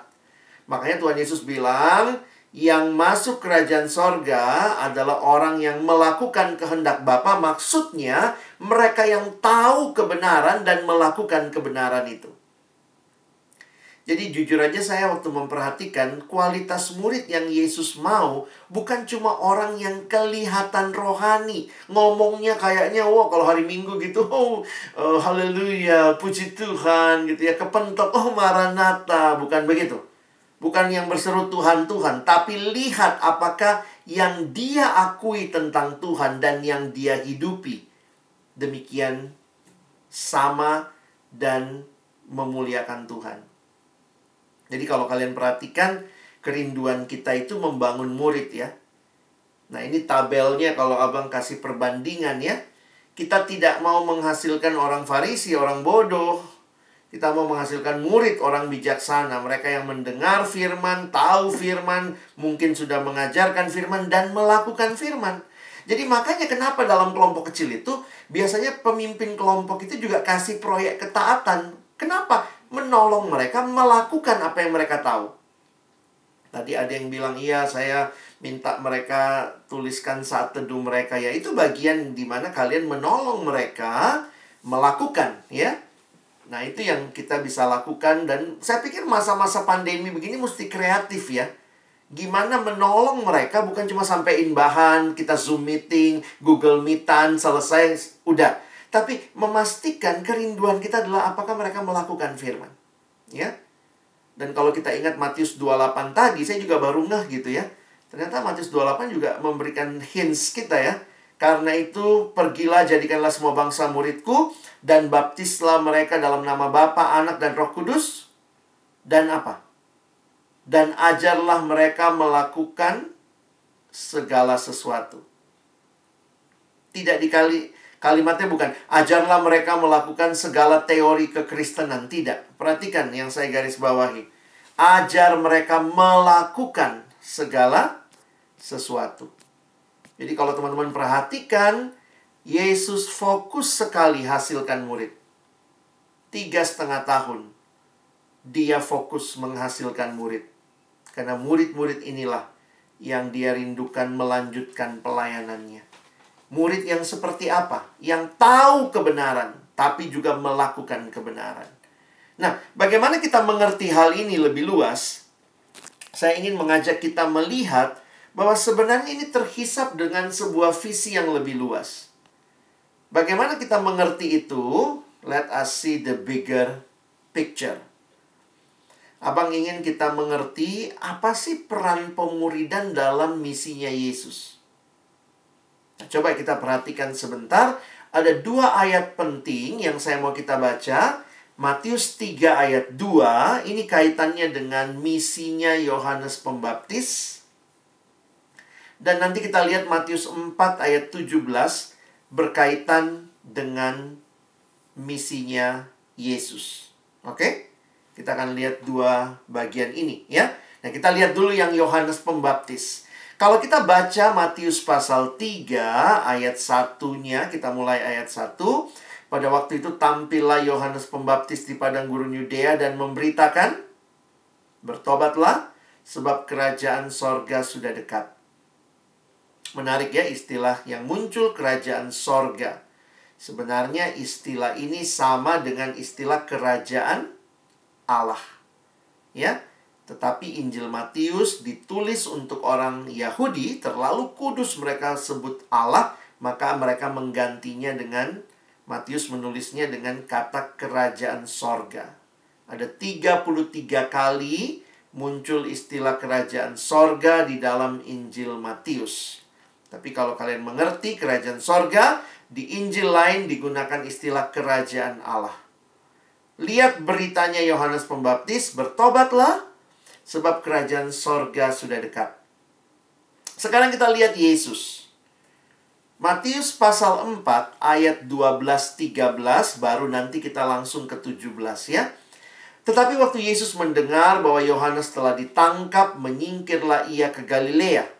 Makanya Tuhan Yesus bilang, yang masuk kerajaan sorga adalah orang yang melakukan kehendak Bapa. Maksudnya, mereka yang tahu kebenaran dan melakukan kebenaran itu. Jadi jujur aja saya waktu memperhatikan kualitas murid yang Yesus mau bukan cuma orang yang kelihatan rohani. Ngomongnya kayaknya wah kalau hari Minggu gitu, oh, oh haleluya, puji Tuhan gitu ya, kepentok, oh maranatha, bukan begitu. Bukan yang berseru Tuhan Tuhan, tapi lihat apakah yang dia akui tentang Tuhan dan yang dia hidupi. Demikian sama dan memuliakan Tuhan. Jadi kalau kalian perhatikan kerinduan kita itu membangun murid ya. Nah, ini tabelnya kalau Abang kasih perbandingan ya. Kita tidak mau menghasilkan orang Farisi, orang bodoh. Kita mau menghasilkan murid, orang bijaksana. Mereka yang mendengar firman, tahu firman, mungkin sudah mengajarkan firman, dan melakukan firman. Jadi makanya kenapa dalam kelompok kecil itu, biasanya pemimpin kelompok itu juga kasih proyek ketaatan. Kenapa? menolong mereka melakukan apa yang mereka tahu. Tadi ada yang bilang, iya saya minta mereka tuliskan saat teduh mereka. Ya itu bagian di mana kalian menolong mereka melakukan ya. Nah itu yang kita bisa lakukan dan saya pikir masa-masa pandemi begini mesti kreatif ya. Gimana menolong mereka bukan cuma sampaiin bahan, kita Zoom meeting, Google Meetan, selesai, udah tapi memastikan kerinduan kita adalah apakah mereka melakukan firman. Ya. Dan kalau kita ingat Matius 28 tadi, saya juga baru ngeh gitu ya. Ternyata Matius 28 juga memberikan hints kita ya. Karena itu pergilah jadikanlah semua bangsa muridku dan baptislah mereka dalam nama Bapa, Anak dan Roh Kudus dan apa? Dan ajarlah mereka melakukan segala sesuatu. Tidak dikali Kalimatnya bukan ajarlah mereka melakukan segala teori kekristenan, tidak. Perhatikan yang saya garis bawahi. Ajar mereka melakukan segala sesuatu. Jadi kalau teman-teman perhatikan, Yesus fokus sekali hasilkan murid. Tiga setengah tahun, dia fokus menghasilkan murid. Karena murid-murid inilah yang dia rindukan melanjutkan pelayanannya. Murid yang seperti apa? Yang tahu kebenaran, tapi juga melakukan kebenaran. Nah, bagaimana kita mengerti hal ini lebih luas? Saya ingin mengajak kita melihat bahwa sebenarnya ini terhisap dengan sebuah visi yang lebih luas. Bagaimana kita mengerti itu? Let us see the bigger picture. Abang ingin kita mengerti apa sih peran pemuridan dalam misinya Yesus. Nah, coba kita perhatikan sebentar. Ada dua ayat penting yang saya mau kita baca. Matius 3 ayat 2, ini kaitannya dengan misinya Yohanes Pembaptis. Dan nanti kita lihat Matius 4 ayat 17 berkaitan dengan misinya Yesus. Oke? Kita akan lihat dua bagian ini ya. Nah, kita lihat dulu yang Yohanes Pembaptis. Kalau kita baca Matius pasal 3 ayat satunya, kita mulai ayat 1. Pada waktu itu tampillah Yohanes Pembaptis di padang gurun Yudea dan memberitakan, Bertobatlah, sebab kerajaan sorga sudah dekat. Menarik ya istilah yang muncul kerajaan sorga. Sebenarnya istilah ini sama dengan istilah kerajaan Allah. Ya, tetapi Injil Matius ditulis untuk orang Yahudi, terlalu kudus mereka sebut Allah, maka mereka menggantinya dengan Matius menulisnya dengan kata kerajaan sorga. Ada 33 kali muncul istilah kerajaan sorga di dalam Injil Matius. Tapi kalau kalian mengerti kerajaan sorga, di Injil lain digunakan istilah kerajaan Allah. Lihat beritanya Yohanes Pembaptis, bertobatlah, sebab kerajaan sorga sudah dekat. Sekarang kita lihat Yesus. Matius pasal 4 ayat 12-13 baru nanti kita langsung ke 17 ya. Tetapi waktu Yesus mendengar bahwa Yohanes telah ditangkap, menyingkirlah ia ke Galilea.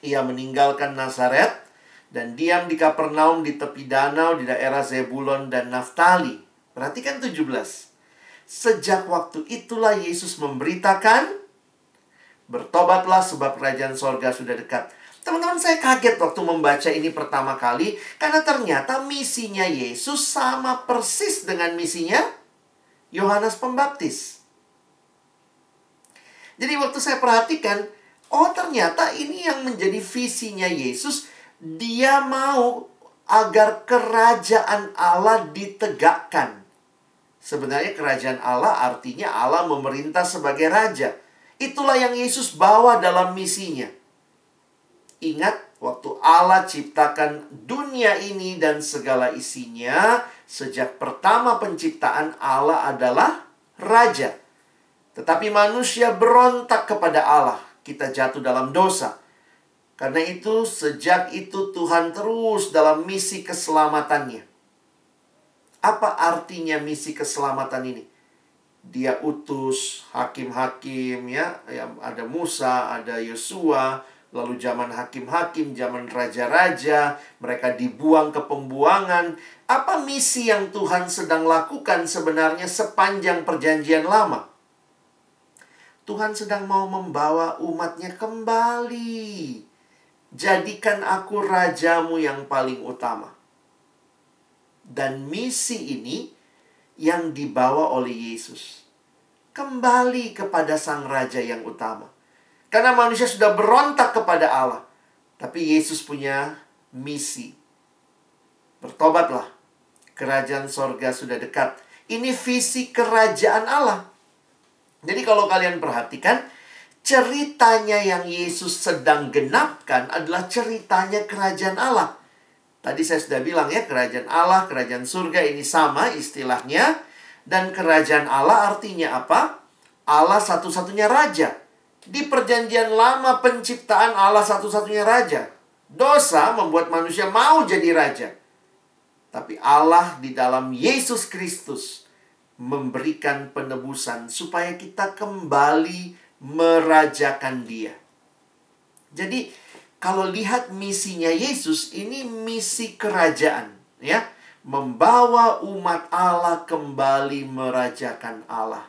Ia meninggalkan Nazaret dan diam di Kapernaum di tepi danau di daerah Zebulon dan Naftali. Perhatikan 17. Sejak waktu itulah Yesus memberitakan, bertobatlah sebab kerajaan sorga sudah dekat. Teman-teman saya kaget waktu membaca ini pertama kali karena ternyata misinya Yesus sama persis dengan misinya Yohanes Pembaptis. Jadi waktu saya perhatikan, oh ternyata ini yang menjadi visinya Yesus dia mau agar kerajaan Allah ditegakkan. Sebenarnya kerajaan Allah artinya Allah memerintah sebagai raja. Itulah yang Yesus bawa dalam misinya. Ingat waktu Allah ciptakan dunia ini dan segala isinya, sejak pertama penciptaan Allah adalah raja. Tetapi manusia berontak kepada Allah. Kita jatuh dalam dosa. Karena itu, sejak itu Tuhan terus dalam misi keselamatannya. Apa artinya misi keselamatan ini? Dia utus hakim-hakim ya, ada Musa, ada Yosua, lalu zaman hakim-hakim, zaman raja-raja, mereka dibuang ke pembuangan. Apa misi yang Tuhan sedang lakukan sebenarnya sepanjang perjanjian lama? Tuhan sedang mau membawa umatnya kembali Jadikan aku rajamu yang paling utama. Dan misi ini yang dibawa oleh Yesus. Kembali kepada sang raja yang utama. Karena manusia sudah berontak kepada Allah. Tapi Yesus punya misi. Bertobatlah. Kerajaan sorga sudah dekat. Ini visi kerajaan Allah. Jadi kalau kalian perhatikan, ceritanya yang Yesus sedang genapkan adalah ceritanya kerajaan Allah. Tadi saya sudah bilang ya, kerajaan Allah, kerajaan surga ini sama istilahnya. Dan kerajaan Allah artinya apa? Allah satu-satunya raja. Di perjanjian lama penciptaan Allah satu-satunya raja. Dosa membuat manusia mau jadi raja. Tapi Allah di dalam Yesus Kristus memberikan penebusan supaya kita kembali merajakan dia. Jadi kalau lihat misinya Yesus ini misi kerajaan ya, membawa umat Allah kembali merajakan Allah.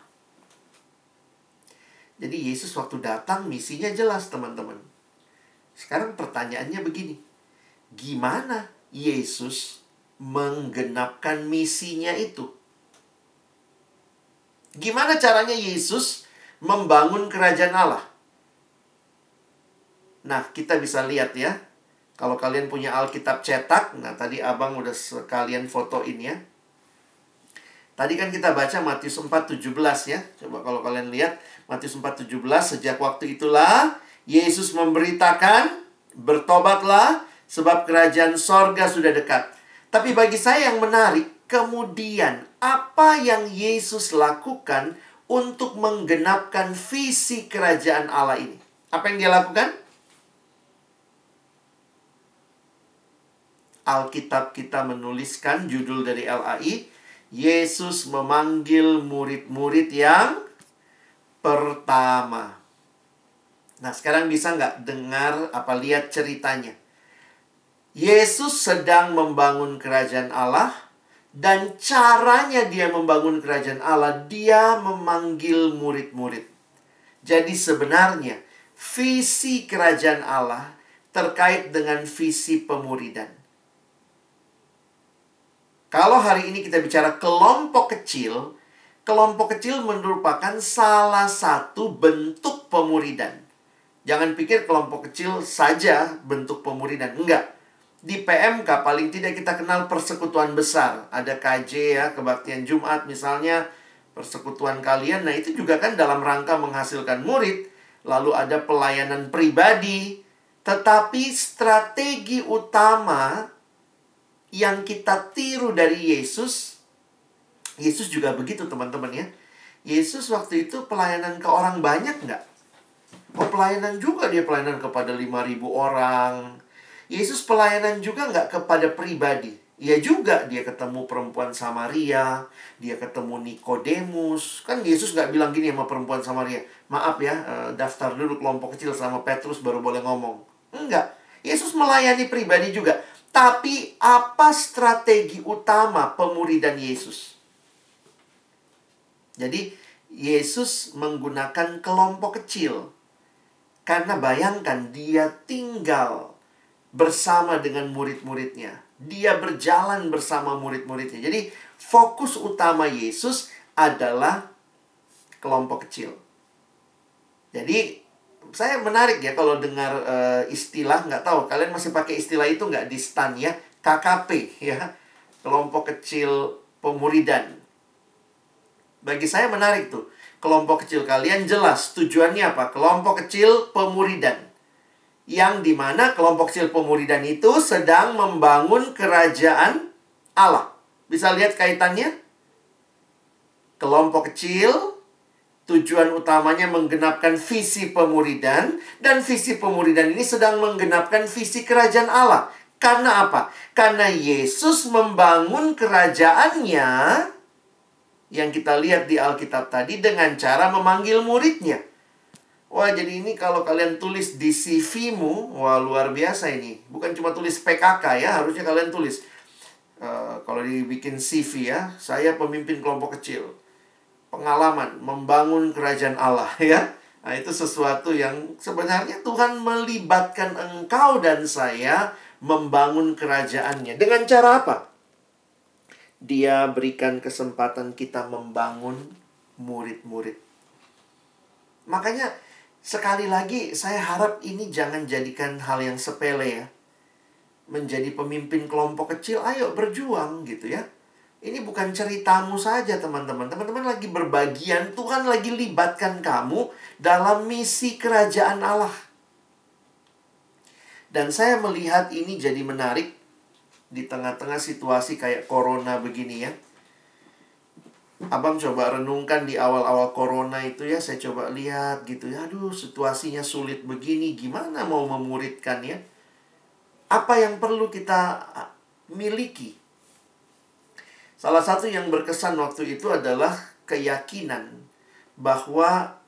Jadi Yesus waktu datang misinya jelas teman-teman. Sekarang pertanyaannya begini. Gimana Yesus menggenapkan misinya itu? Gimana caranya Yesus membangun kerajaan Allah. Nah, kita bisa lihat ya. Kalau kalian punya Alkitab cetak, nah tadi Abang udah sekalian fotoin ya. Tadi kan kita baca Matius 4:17 ya. Coba kalau kalian lihat Matius 4:17 sejak waktu itulah Yesus memberitakan bertobatlah sebab kerajaan sorga sudah dekat. Tapi bagi saya yang menarik, kemudian apa yang Yesus lakukan untuk menggenapkan visi kerajaan Allah ini. Apa yang dia lakukan? Alkitab kita menuliskan judul dari LAI, Yesus memanggil murid-murid yang pertama. Nah, sekarang bisa nggak dengar apa lihat ceritanya? Yesus sedang membangun kerajaan Allah, dan caranya dia membangun kerajaan Allah, dia memanggil murid-murid. Jadi sebenarnya visi kerajaan Allah terkait dengan visi pemuridan. Kalau hari ini kita bicara kelompok kecil, kelompok kecil merupakan salah satu bentuk pemuridan. Jangan pikir kelompok kecil saja bentuk pemuridan. Enggak di PMK paling tidak kita kenal persekutuan besar. Ada KJ ya, kebaktian Jumat misalnya, persekutuan kalian. Nah, itu juga kan dalam rangka menghasilkan murid. Lalu ada pelayanan pribadi. Tetapi strategi utama yang kita tiru dari Yesus, Yesus juga begitu teman-teman ya. Yesus waktu itu pelayanan ke orang banyak nggak? Oh pelayanan juga dia pelayanan kepada 5.000 orang Yesus pelayanan juga nggak kepada pribadi. Ya juga dia ketemu perempuan Samaria, dia ketemu Nikodemus. Kan Yesus nggak bilang gini sama perempuan Samaria, maaf ya, eh, daftar dulu kelompok kecil sama Petrus baru boleh ngomong. Enggak. Yesus melayani pribadi juga. Tapi apa strategi utama pemuridan Yesus? Jadi Yesus menggunakan kelompok kecil. Karena bayangkan dia tinggal bersama dengan murid-muridnya. Dia berjalan bersama murid-muridnya. Jadi fokus utama Yesus adalah kelompok kecil. Jadi saya menarik ya kalau dengar uh, istilah nggak tahu kalian masih pakai istilah itu nggak di stan ya KKP ya kelompok kecil pemuridan. Bagi saya menarik tuh kelompok kecil kalian jelas tujuannya apa kelompok kecil pemuridan yang di mana kelompok kecil pemuridan itu sedang membangun kerajaan Allah. Bisa lihat kaitannya? Kelompok kecil Tujuan utamanya menggenapkan visi pemuridan dan visi pemuridan ini sedang menggenapkan visi kerajaan Allah. Karena apa? Karena Yesus membangun kerajaannya yang kita lihat di Alkitab tadi dengan cara memanggil muridnya. Wah, jadi ini kalau kalian tulis di CV-mu, wah luar biasa ini. Bukan cuma tulis PKK ya, harusnya kalian tulis. Uh, kalau dibikin CV ya, saya pemimpin kelompok kecil pengalaman membangun kerajaan Allah ya. Nah, itu sesuatu yang sebenarnya Tuhan melibatkan engkau dan saya membangun kerajaannya. Dengan cara apa? Dia berikan kesempatan kita membangun murid-murid. Makanya sekali lagi saya harap ini jangan jadikan hal yang sepele ya. Menjadi pemimpin kelompok kecil, ayo berjuang gitu ya ini bukan ceritamu saja teman-teman. Teman-teman lagi berbagian, Tuhan lagi libatkan kamu dalam misi kerajaan Allah. Dan saya melihat ini jadi menarik di tengah-tengah situasi kayak corona begini ya. Abang coba renungkan di awal-awal corona itu ya, saya coba lihat gitu ya. Aduh, situasinya sulit begini, gimana mau memuridkan ya? Apa yang perlu kita miliki Salah satu yang berkesan waktu itu adalah keyakinan bahwa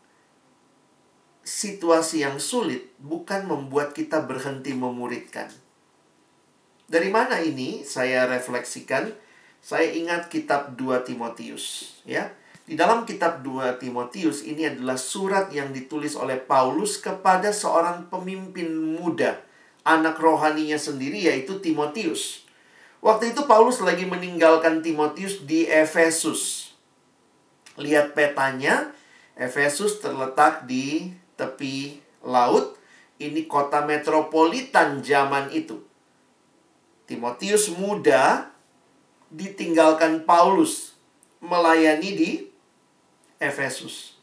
situasi yang sulit bukan membuat kita berhenti memuridkan. Dari mana ini saya refleksikan? Saya ingat kitab 2 Timotius, ya. Di dalam kitab 2 Timotius ini adalah surat yang ditulis oleh Paulus kepada seorang pemimpin muda, anak rohaninya sendiri yaitu Timotius. Waktu itu Paulus lagi meninggalkan Timotius di Efesus. Lihat petanya, Efesus terletak di tepi laut. Ini kota metropolitan zaman itu. Timotius muda ditinggalkan Paulus melayani di Efesus.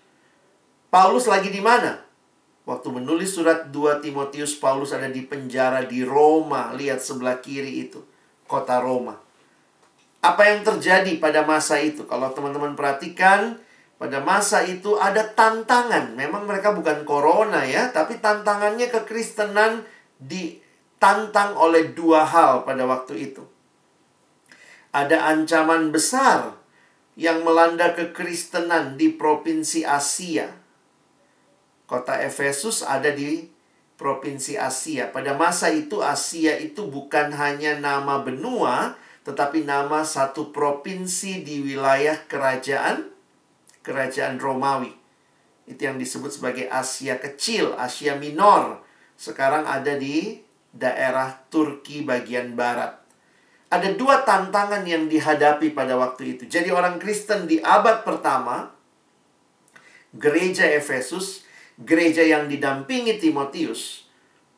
Paulus lagi di mana? Waktu menulis surat 2 Timotius, Paulus ada di penjara di Roma. Lihat sebelah kiri itu kota Roma. Apa yang terjadi pada masa itu? Kalau teman-teman perhatikan, pada masa itu ada tantangan. Memang mereka bukan corona ya, tapi tantangannya kekristenan ditantang oleh dua hal pada waktu itu. Ada ancaman besar yang melanda kekristenan di provinsi Asia. Kota Efesus ada di provinsi Asia. Pada masa itu Asia itu bukan hanya nama benua, tetapi nama satu provinsi di wilayah kerajaan kerajaan Romawi. Itu yang disebut sebagai Asia Kecil, Asia Minor. Sekarang ada di daerah Turki bagian barat. Ada dua tantangan yang dihadapi pada waktu itu. Jadi orang Kristen di abad pertama, gereja Efesus gereja yang didampingi Timotius,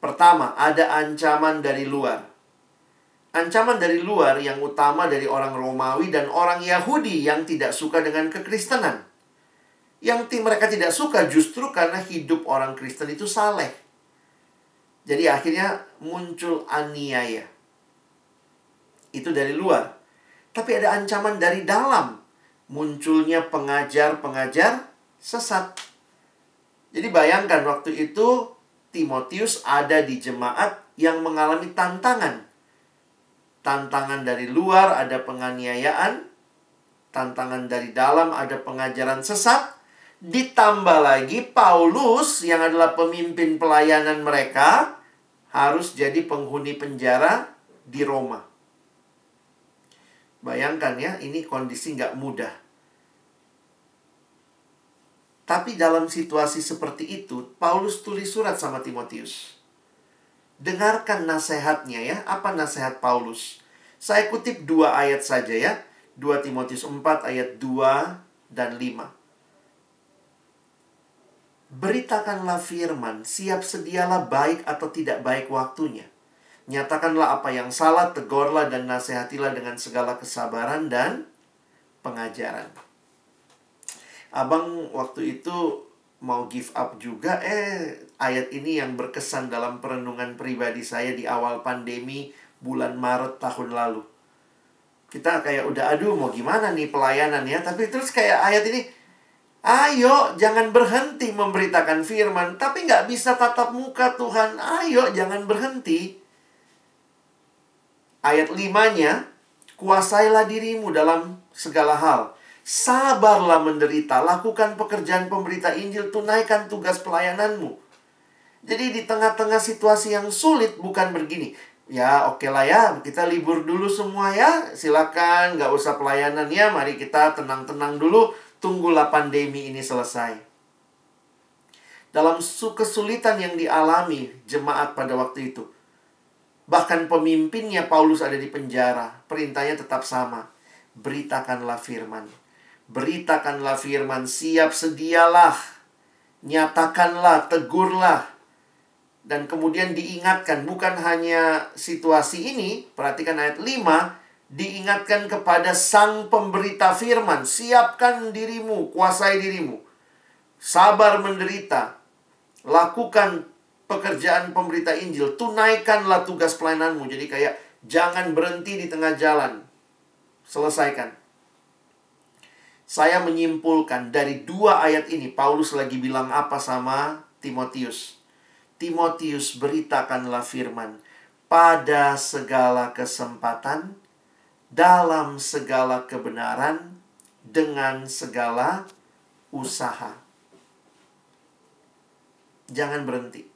pertama ada ancaman dari luar. Ancaman dari luar yang utama dari orang Romawi dan orang Yahudi yang tidak suka dengan kekristenan. Yang mereka tidak suka justru karena hidup orang Kristen itu saleh. Jadi akhirnya muncul aniaya. Itu dari luar. Tapi ada ancaman dari dalam. Munculnya pengajar-pengajar sesat jadi bayangkan waktu itu Timotius ada di jemaat yang mengalami tantangan. Tantangan dari luar ada penganiayaan, tantangan dari dalam ada pengajaran sesat, ditambah lagi Paulus yang adalah pemimpin pelayanan mereka harus jadi penghuni penjara di Roma. Bayangkan ya, ini kondisi nggak mudah. Tapi dalam situasi seperti itu, Paulus tulis surat sama Timotius. Dengarkan nasihatnya ya. Apa nasihat Paulus? Saya kutip dua ayat saja ya. 2 Timotius 4 ayat 2 dan 5. Beritakanlah firman, siap sedialah baik atau tidak baik waktunya. Nyatakanlah apa yang salah, tegurlah dan nasihatilah dengan segala kesabaran dan pengajaran. Abang waktu itu mau give up juga, eh ayat ini yang berkesan dalam perenungan pribadi saya di awal pandemi bulan Maret tahun lalu. Kita kayak udah aduh mau gimana nih pelayanan ya, tapi terus kayak ayat ini, Ayo, jangan berhenti memberitakan firman. Tapi nggak bisa tatap muka Tuhan. Ayo, jangan berhenti. Ayat limanya, kuasailah dirimu dalam segala hal. Sabarlah menderita, lakukan pekerjaan pemberita Injil, tunaikan tugas pelayananmu. Jadi di tengah-tengah situasi yang sulit bukan begini. Ya oke okay lah ya, kita libur dulu semua ya. Silakan, nggak usah pelayanan ya. Mari kita tenang-tenang dulu tunggulah pandemi ini selesai. Dalam kesulitan yang dialami jemaat pada waktu itu, bahkan pemimpinnya Paulus ada di penjara, perintahnya tetap sama. Beritakanlah firman. Beritakanlah firman, siap sedialah. Nyatakanlah, tegurlah. Dan kemudian diingatkan, bukan hanya situasi ini, perhatikan ayat 5, diingatkan kepada sang pemberita firman, siapkan dirimu, kuasai dirimu. Sabar menderita. Lakukan pekerjaan pemberita Injil, tunaikanlah tugas pelayananmu. Jadi kayak jangan berhenti di tengah jalan. Selesaikan. Saya menyimpulkan dari dua ayat ini Paulus lagi bilang apa sama Timotius. Timotius beritakanlah firman pada segala kesempatan dalam segala kebenaran dengan segala usaha. Jangan berhenti.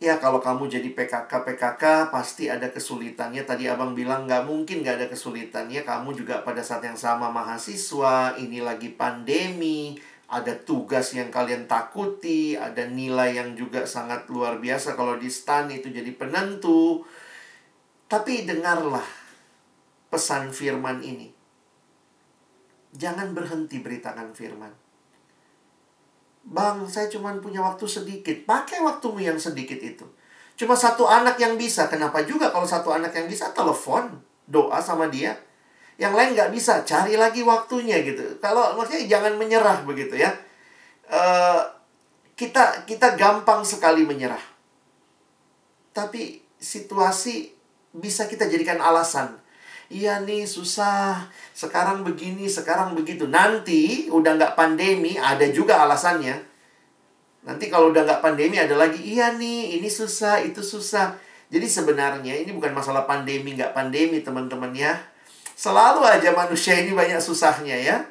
Ya kalau kamu jadi PKK PKK pasti ada kesulitannya. Tadi abang bilang nggak mungkin nggak ada kesulitannya. Kamu juga pada saat yang sama mahasiswa. Ini lagi pandemi. Ada tugas yang kalian takuti. Ada nilai yang juga sangat luar biasa. Kalau di stan itu jadi penentu. Tapi dengarlah pesan firman ini. Jangan berhenti beritakan firman. Bang, saya cuma punya waktu sedikit. Pakai waktumu yang sedikit itu. Cuma satu anak yang bisa. Kenapa juga kalau satu anak yang bisa telepon, doa sama dia. Yang lain nggak bisa, cari lagi waktunya gitu. Kalau maksudnya jangan menyerah begitu ya. Uh, kita kita gampang sekali menyerah. Tapi situasi bisa kita jadikan alasan iya nih susah, sekarang begini, sekarang begitu. Nanti udah nggak pandemi, ada juga alasannya. Nanti kalau udah nggak pandemi ada lagi, iya nih ini susah, itu susah. Jadi sebenarnya ini bukan masalah pandemi nggak pandemi teman-teman ya. Selalu aja manusia ini banyak susahnya ya.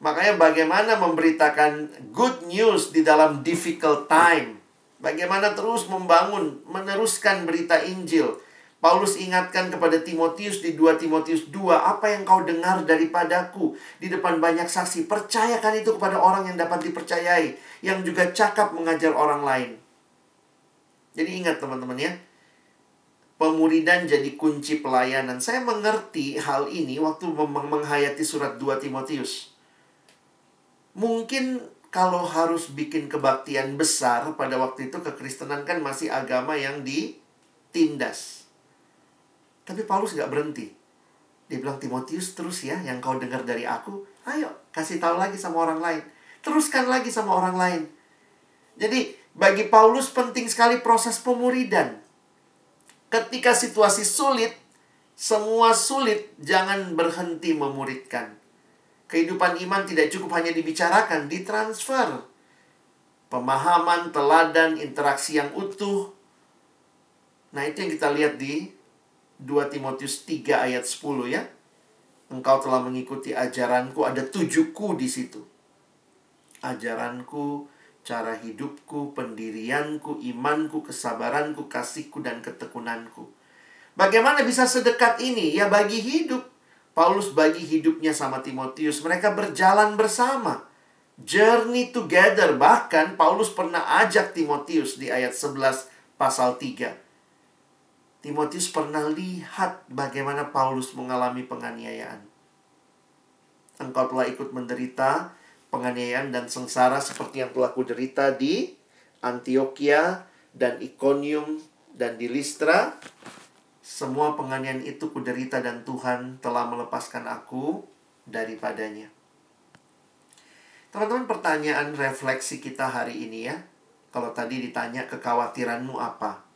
Makanya bagaimana memberitakan good news di dalam difficult time. Bagaimana terus membangun, meneruskan berita Injil Paulus ingatkan kepada Timotius di 2 Timotius 2, apa yang kau dengar daripadaku di depan banyak saksi, percayakan itu kepada orang yang dapat dipercayai, yang juga cakap mengajar orang lain. Jadi ingat teman-teman ya, pemuridan jadi kunci pelayanan. Saya mengerti hal ini waktu menghayati surat 2 Timotius. Mungkin kalau harus bikin kebaktian besar pada waktu itu kekristenan kan masih agama yang ditindas tapi Paulus gak berhenti. Dia bilang, Timotius terus ya, yang kau dengar dari aku, ayo kasih tahu lagi sama orang lain. Teruskan lagi sama orang lain. Jadi, bagi Paulus penting sekali proses pemuridan. Ketika situasi sulit, semua sulit, jangan berhenti memuridkan. Kehidupan iman tidak cukup hanya dibicarakan, ditransfer. Pemahaman, teladan, interaksi yang utuh. Nah, itu yang kita lihat di 2 Timotius 3 ayat 10 ya. Engkau telah mengikuti ajaranku, ada tujuhku di situ. Ajaranku, cara hidupku, pendirianku, imanku, kesabaranku, kasihku, dan ketekunanku. Bagaimana bisa sedekat ini? Ya bagi hidup. Paulus bagi hidupnya sama Timotius. Mereka berjalan bersama. Journey together. Bahkan Paulus pernah ajak Timotius di ayat 11 pasal 3. Timotius pernah lihat bagaimana Paulus mengalami penganiayaan. Engkau telah ikut menderita penganiayaan dan sengsara seperti yang telah kuderita di Antioquia dan Iconium dan di Listra. Semua penganiayaan itu kuderita dan Tuhan telah melepaskan aku daripadanya. Teman-teman pertanyaan refleksi kita hari ini ya. Kalau tadi ditanya kekhawatiranmu apa?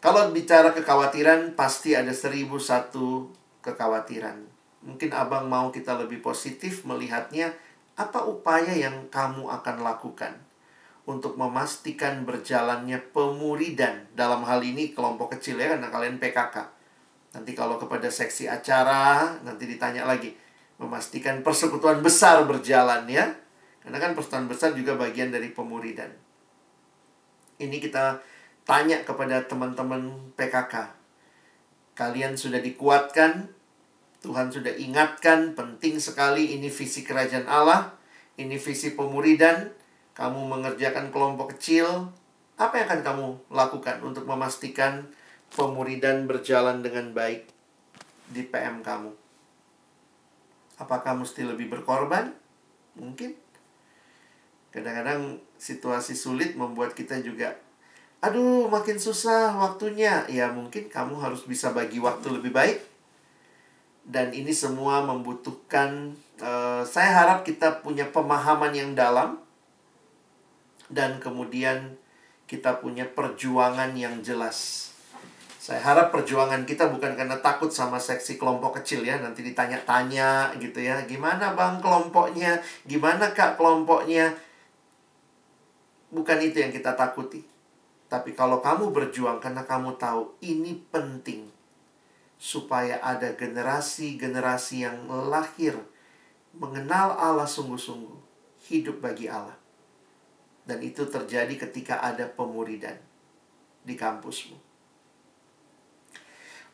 Kalau bicara kekhawatiran, pasti ada seribu satu kekhawatiran. Mungkin abang mau kita lebih positif melihatnya, apa upaya yang kamu akan lakukan untuk memastikan berjalannya pemuridan dalam hal ini kelompok kecil ya, karena kalian PKK. Nanti kalau kepada seksi acara, nanti ditanya lagi, memastikan persekutuan besar berjalan ya. Karena kan persekutuan besar juga bagian dari pemuridan. Ini kita tanya kepada teman-teman PKK. Kalian sudah dikuatkan, Tuhan sudah ingatkan, penting sekali ini visi kerajaan Allah, ini visi pemuridan, kamu mengerjakan kelompok kecil, apa yang akan kamu lakukan untuk memastikan pemuridan berjalan dengan baik di PM kamu? Apakah mesti lebih berkorban? Mungkin. Kadang-kadang situasi sulit membuat kita juga aduh makin susah waktunya. Ya mungkin kamu harus bisa bagi waktu lebih baik. Dan ini semua membutuhkan uh, saya harap kita punya pemahaman yang dalam. Dan kemudian kita punya perjuangan yang jelas. Saya harap perjuangan kita bukan karena takut sama seksi kelompok kecil ya nanti ditanya-tanya gitu ya. Gimana bang kelompoknya? Gimana kak kelompoknya? Bukan itu yang kita takuti tapi kalau kamu berjuang karena kamu tahu ini penting supaya ada generasi-generasi yang lahir mengenal Allah sungguh-sungguh, hidup bagi Allah. Dan itu terjadi ketika ada pemuridan di kampusmu.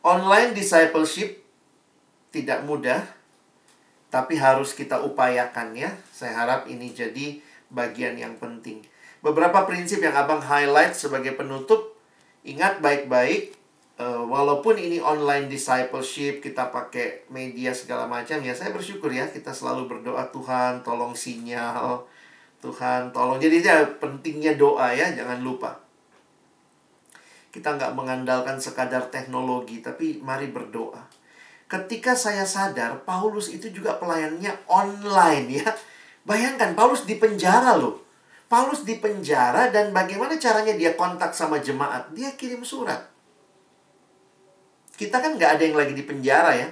Online discipleship tidak mudah, tapi harus kita upayakan ya. Saya harap ini jadi bagian yang penting. Beberapa prinsip yang abang highlight sebagai penutup, ingat baik-baik, uh, walaupun ini online discipleship, kita pakai media segala macam, ya saya bersyukur ya, kita selalu berdoa Tuhan, tolong sinyal, Tuhan, tolong. Jadi ya pentingnya doa ya, jangan lupa. Kita nggak mengandalkan sekadar teknologi, tapi mari berdoa. Ketika saya sadar, Paulus itu juga pelayannya online ya. Bayangkan, Paulus di penjara loh. Paulus di penjara dan bagaimana caranya dia kontak sama jemaat? Dia kirim surat. Kita kan nggak ada yang lagi di penjara ya.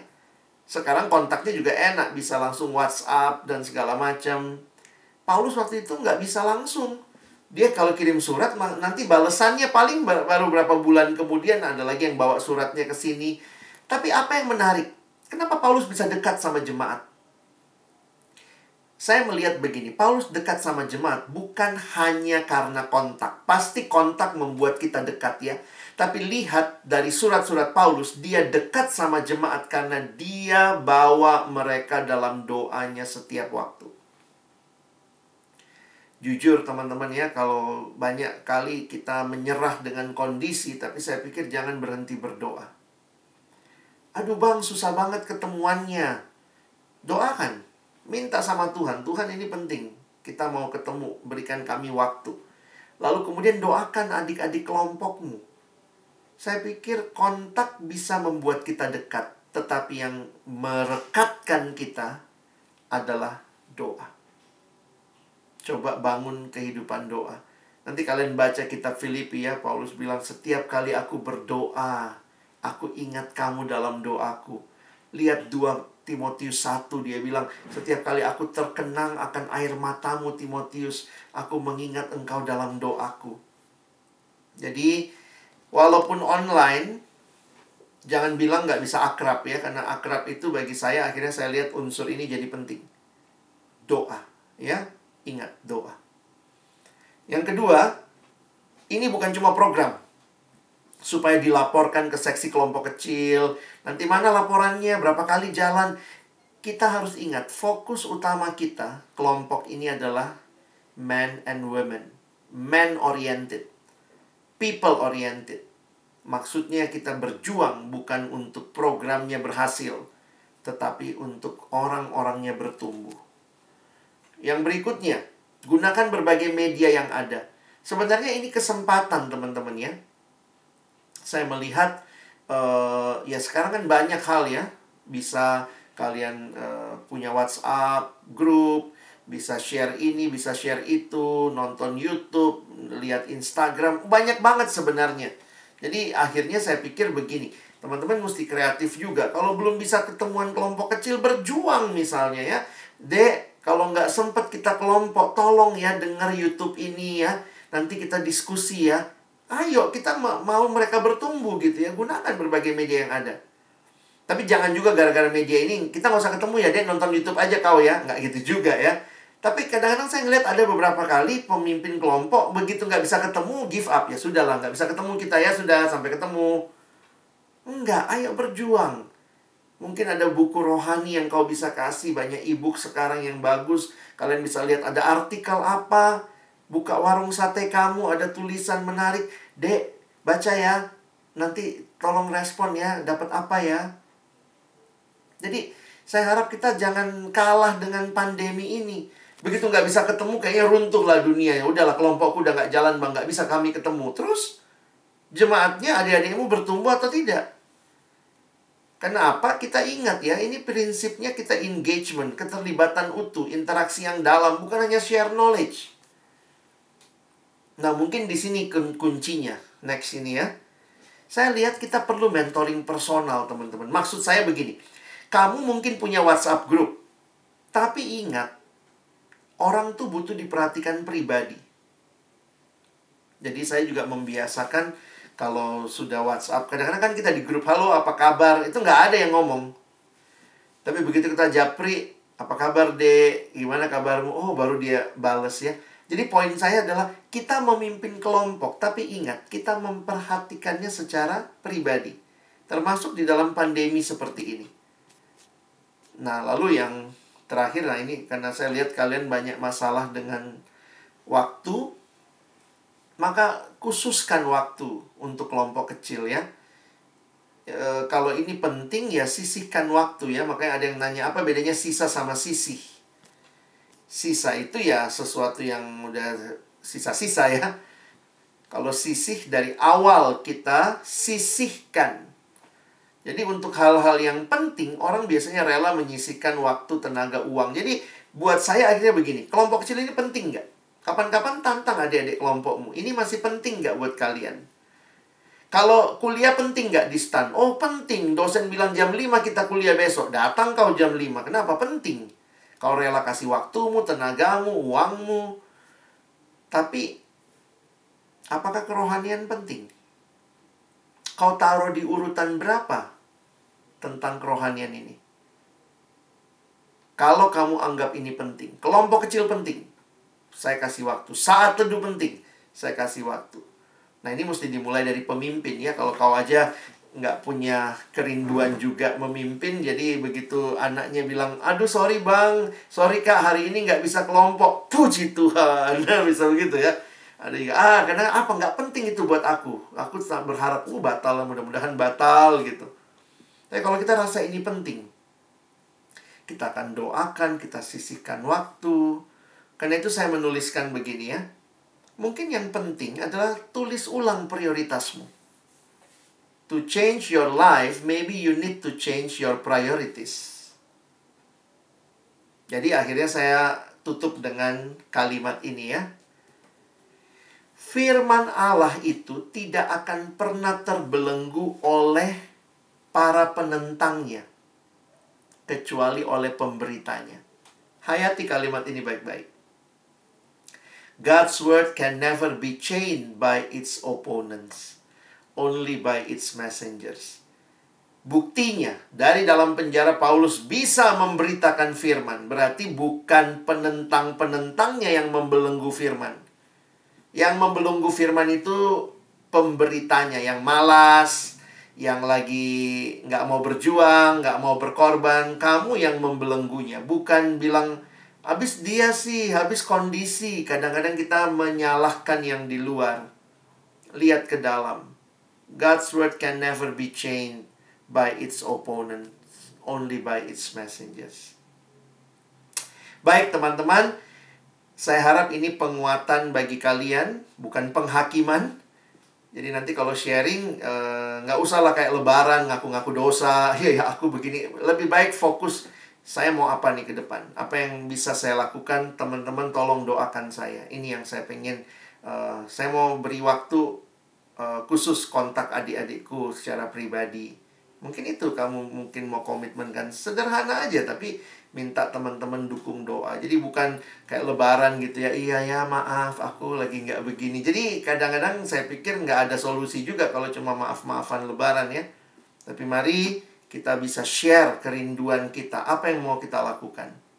Sekarang kontaknya juga enak, bisa langsung WhatsApp dan segala macam. Paulus waktu itu nggak bisa langsung. Dia kalau kirim surat, nanti balasannya paling baru berapa bulan kemudian ada lagi yang bawa suratnya ke sini. Tapi apa yang menarik? Kenapa Paulus bisa dekat sama jemaat? Saya melihat begini, Paulus dekat sama jemaat bukan hanya karena kontak. Pasti kontak membuat kita dekat ya. Tapi lihat dari surat-surat Paulus, dia dekat sama jemaat karena dia bawa mereka dalam doanya setiap waktu. Jujur teman-teman ya, kalau banyak kali kita menyerah dengan kondisi, tapi saya pikir jangan berhenti berdoa. Aduh bang, susah banget ketemuannya. Doakan, Minta sama Tuhan, Tuhan ini penting. Kita mau ketemu, berikan kami waktu. Lalu kemudian doakan adik-adik kelompokmu. Saya pikir kontak bisa membuat kita dekat, tetapi yang merekatkan kita adalah doa. Coba bangun kehidupan doa. Nanti kalian baca kitab Filipi ya, Paulus bilang setiap kali aku berdoa, aku ingat kamu dalam doaku. Lihat dua Timotius 1 dia bilang setiap kali aku terkenang akan air matamu Timotius aku mengingat engkau dalam doaku. Jadi walaupun online jangan bilang nggak bisa akrab ya karena akrab itu bagi saya akhirnya saya lihat unsur ini jadi penting. Doa ya ingat doa. Yang kedua ini bukan cuma program supaya dilaporkan ke seksi kelompok kecil. Nanti mana laporannya, berapa kali jalan. Kita harus ingat, fokus utama kita, kelompok ini adalah men and women. Man oriented. People oriented. Maksudnya kita berjuang bukan untuk programnya berhasil, tetapi untuk orang-orangnya bertumbuh. Yang berikutnya, gunakan berbagai media yang ada. Sebenarnya ini kesempatan teman-teman ya. Saya melihat uh, ya sekarang kan banyak hal ya. Bisa kalian uh, punya WhatsApp, grup, bisa share ini, bisa share itu, nonton YouTube, lihat Instagram, banyak banget sebenarnya. Jadi akhirnya saya pikir begini, teman-teman mesti kreatif juga. Kalau belum bisa ketemuan kelompok kecil, berjuang misalnya ya. Dek, kalau nggak sempet kita kelompok, tolong ya dengar YouTube ini ya. Nanti kita diskusi ya. Ayo, kita mau mereka bertumbuh gitu ya. Gunakan berbagai media yang ada. Tapi jangan juga gara-gara media ini, kita nggak usah ketemu ya, dek nonton YouTube aja kau ya. Nggak gitu juga ya. Tapi kadang-kadang saya ngeliat ada beberapa kali pemimpin kelompok begitu nggak bisa ketemu give up ya sudah lah nggak bisa ketemu kita ya sudah sampai ketemu. Enggak, ayo berjuang. Mungkin ada buku rohani yang kau bisa kasih banyak ebook sekarang yang bagus. Kalian bisa lihat ada artikel apa. Buka warung sate kamu ada tulisan menarik. Dek, baca ya. Nanti tolong respon ya, dapat apa ya. Jadi saya harap kita jangan kalah dengan pandemi ini Begitu nggak bisa ketemu, kayaknya runtuh lah dunia. Ya udahlah, kelompokku udah nggak jalan, bang. Nggak bisa kami ketemu. Terus, jemaatnya, adik-adikmu bertumbuh atau tidak? Kenapa? Kita ingat ya, ini prinsipnya kita engagement, keterlibatan utuh, interaksi yang dalam, bukan hanya share knowledge. Nah, mungkin di sini kuncinya. Next ini ya. Saya lihat kita perlu mentoring personal, teman-teman. Maksud saya begini. Kamu mungkin punya WhatsApp group. Tapi ingat, orang tuh butuh diperhatikan pribadi. Jadi saya juga membiasakan kalau sudah WhatsApp, kadang-kadang kan kita di grup, halo apa kabar, itu nggak ada yang ngomong. Tapi begitu kita japri, apa kabar dek, gimana kabarmu, oh baru dia bales ya. Jadi poin saya adalah kita memimpin kelompok, tapi ingat, kita memperhatikannya secara pribadi. Termasuk di dalam pandemi seperti ini. Nah, lalu yang terakhir nah ini karena saya lihat kalian banyak masalah dengan waktu maka khususkan waktu untuk kelompok kecil ya e, kalau ini penting ya sisihkan waktu ya makanya ada yang nanya apa bedanya sisa sama sisih sisa itu ya sesuatu yang udah sisa-sisa ya kalau sisih dari awal kita sisihkan jadi untuk hal-hal yang penting, orang biasanya rela menyisihkan waktu, tenaga, uang. Jadi buat saya akhirnya begini, kelompok kecil ini penting nggak? Kapan-kapan tantang adik-adik kelompokmu. Ini masih penting nggak buat kalian? Kalau kuliah penting nggak di stan? Oh penting, dosen bilang jam 5 kita kuliah besok. Datang kau jam 5. Kenapa? Penting. Kau rela kasih waktumu, tenagamu, uangmu. Tapi, apakah kerohanian penting? Kau taruh di urutan berapa tentang kerohanian ini? Kalau kamu anggap ini penting, kelompok kecil penting, saya kasih waktu. Saat teduh penting, saya kasih waktu. Nah ini mesti dimulai dari pemimpin ya. Kalau kau aja nggak punya kerinduan juga memimpin, jadi begitu anaknya bilang, aduh sorry bang, sorry kak. Hari ini nggak bisa kelompok. Puji Tuhan, nah, bisa begitu ya. Ada juga ah karena apa? Nggak penting itu buat aku. Aku sangat berharap uh batal mudah-mudahan batal gitu. Tapi kalau kita rasa ini penting kita akan doakan kita sisihkan waktu. Karena itu saya menuliskan begini ya. Mungkin yang penting adalah tulis ulang prioritasmu to change your life maybe you need to change your priorities jadi akhirnya saya tutup dengan kalimat ini ya firman Allah itu tidak akan pernah terbelenggu oleh para penentangnya, kecuali oleh pemberitanya. Hayati kalimat ini baik-baik. God's word can never be chained by its opponents, only by its messengers. Buktinya, dari dalam penjara Paulus bisa memberitakan firman. Berarti bukan penentang-penentangnya yang membelenggu firman yang membelenggu firman itu pemberitanya yang malas, yang lagi nggak mau berjuang, nggak mau berkorban, kamu yang membelenggunya. Bukan bilang, habis dia sih, habis kondisi. Kadang-kadang kita menyalahkan yang di luar. Lihat ke dalam. God's word can never be changed by its opponent, only by its messengers. Baik teman-teman, saya harap ini penguatan bagi kalian, bukan penghakiman. Jadi nanti kalau sharing eh, nggak uh, usah lah kayak lebaran ngaku-ngaku dosa, ya ya aku begini. Lebih baik fokus saya mau apa nih ke depan, apa yang bisa saya lakukan. Teman-teman tolong doakan saya. Ini yang saya pengen. Uh, saya mau beri waktu uh, khusus kontak adik-adikku secara pribadi. Mungkin itu kamu mungkin mau komitmen kan sederhana aja tapi minta teman-teman dukung doa. Jadi bukan kayak lebaran gitu ya. Iya ya maaf aku lagi nggak begini. Jadi kadang-kadang saya pikir nggak ada solusi juga kalau cuma maaf-maafan lebaran ya. Tapi mari kita bisa share kerinduan kita. Apa yang mau kita lakukan.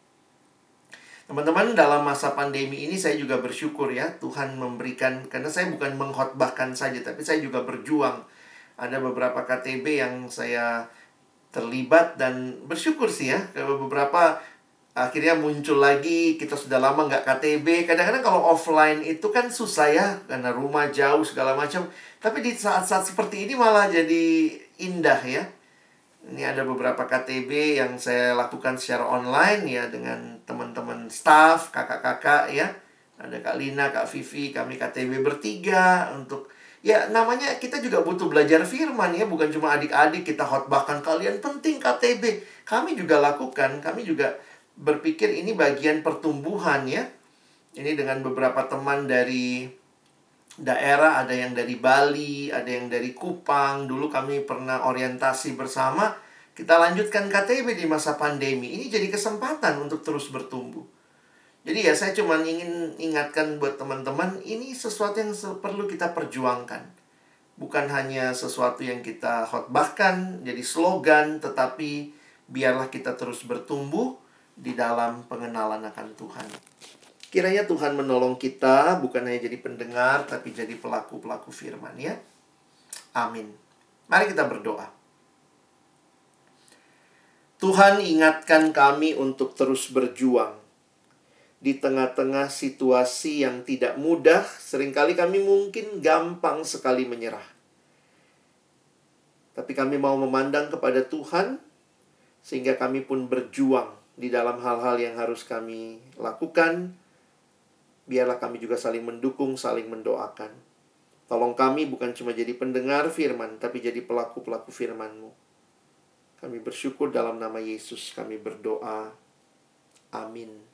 Teman-teman dalam masa pandemi ini saya juga bersyukur ya Tuhan memberikan karena saya bukan mengkhotbahkan saja tapi saya juga berjuang. Ada beberapa KTB yang saya terlibat dan bersyukur sih ya beberapa akhirnya muncul lagi kita sudah lama nggak KTB kadang-kadang kalau offline itu kan susah ya karena rumah jauh segala macam. Tapi di saat-saat seperti ini malah jadi indah ya. Ini ada beberapa KTB yang saya lakukan secara online ya dengan teman-teman staff kakak-kakak ya. Ada Kak Lina Kak Vivi kami KTB bertiga untuk Ya namanya kita juga butuh belajar firman ya. Bukan cuma adik-adik kita khotbahkan kalian. Penting KTB Kami juga lakukan Kami juga berpikir ini bagian pertumbuhan ya. Ini dengan beberapa teman dari daerah Ada yang dari Bali Ada yang dari Kupang. Dulu kami pernah orientasi bersama Kita lanjutkan KTB di masa pandemi Ini jadi kesempatan untuk terus bertumbuh jadi ya saya cuma ingin ingatkan buat teman-teman ini sesuatu yang perlu kita perjuangkan. Bukan hanya sesuatu yang kita khotbahkan jadi slogan tetapi biarlah kita terus bertumbuh di dalam pengenalan akan Tuhan. Kiranya Tuhan menolong kita bukan hanya jadi pendengar tapi jadi pelaku-pelaku firman ya. Amin. Mari kita berdoa. Tuhan ingatkan kami untuk terus berjuang di tengah-tengah situasi yang tidak mudah, sering kali kami mungkin gampang sekali menyerah. Tapi kami mau memandang kepada Tuhan, sehingga kami pun berjuang di dalam hal-hal yang harus kami lakukan. Biarlah kami juga saling mendukung, saling mendoakan. Tolong kami bukan cuma jadi pendengar firman, tapi jadi pelaku-pelaku firman-Mu. Kami bersyukur dalam nama Yesus, kami berdoa. Amin.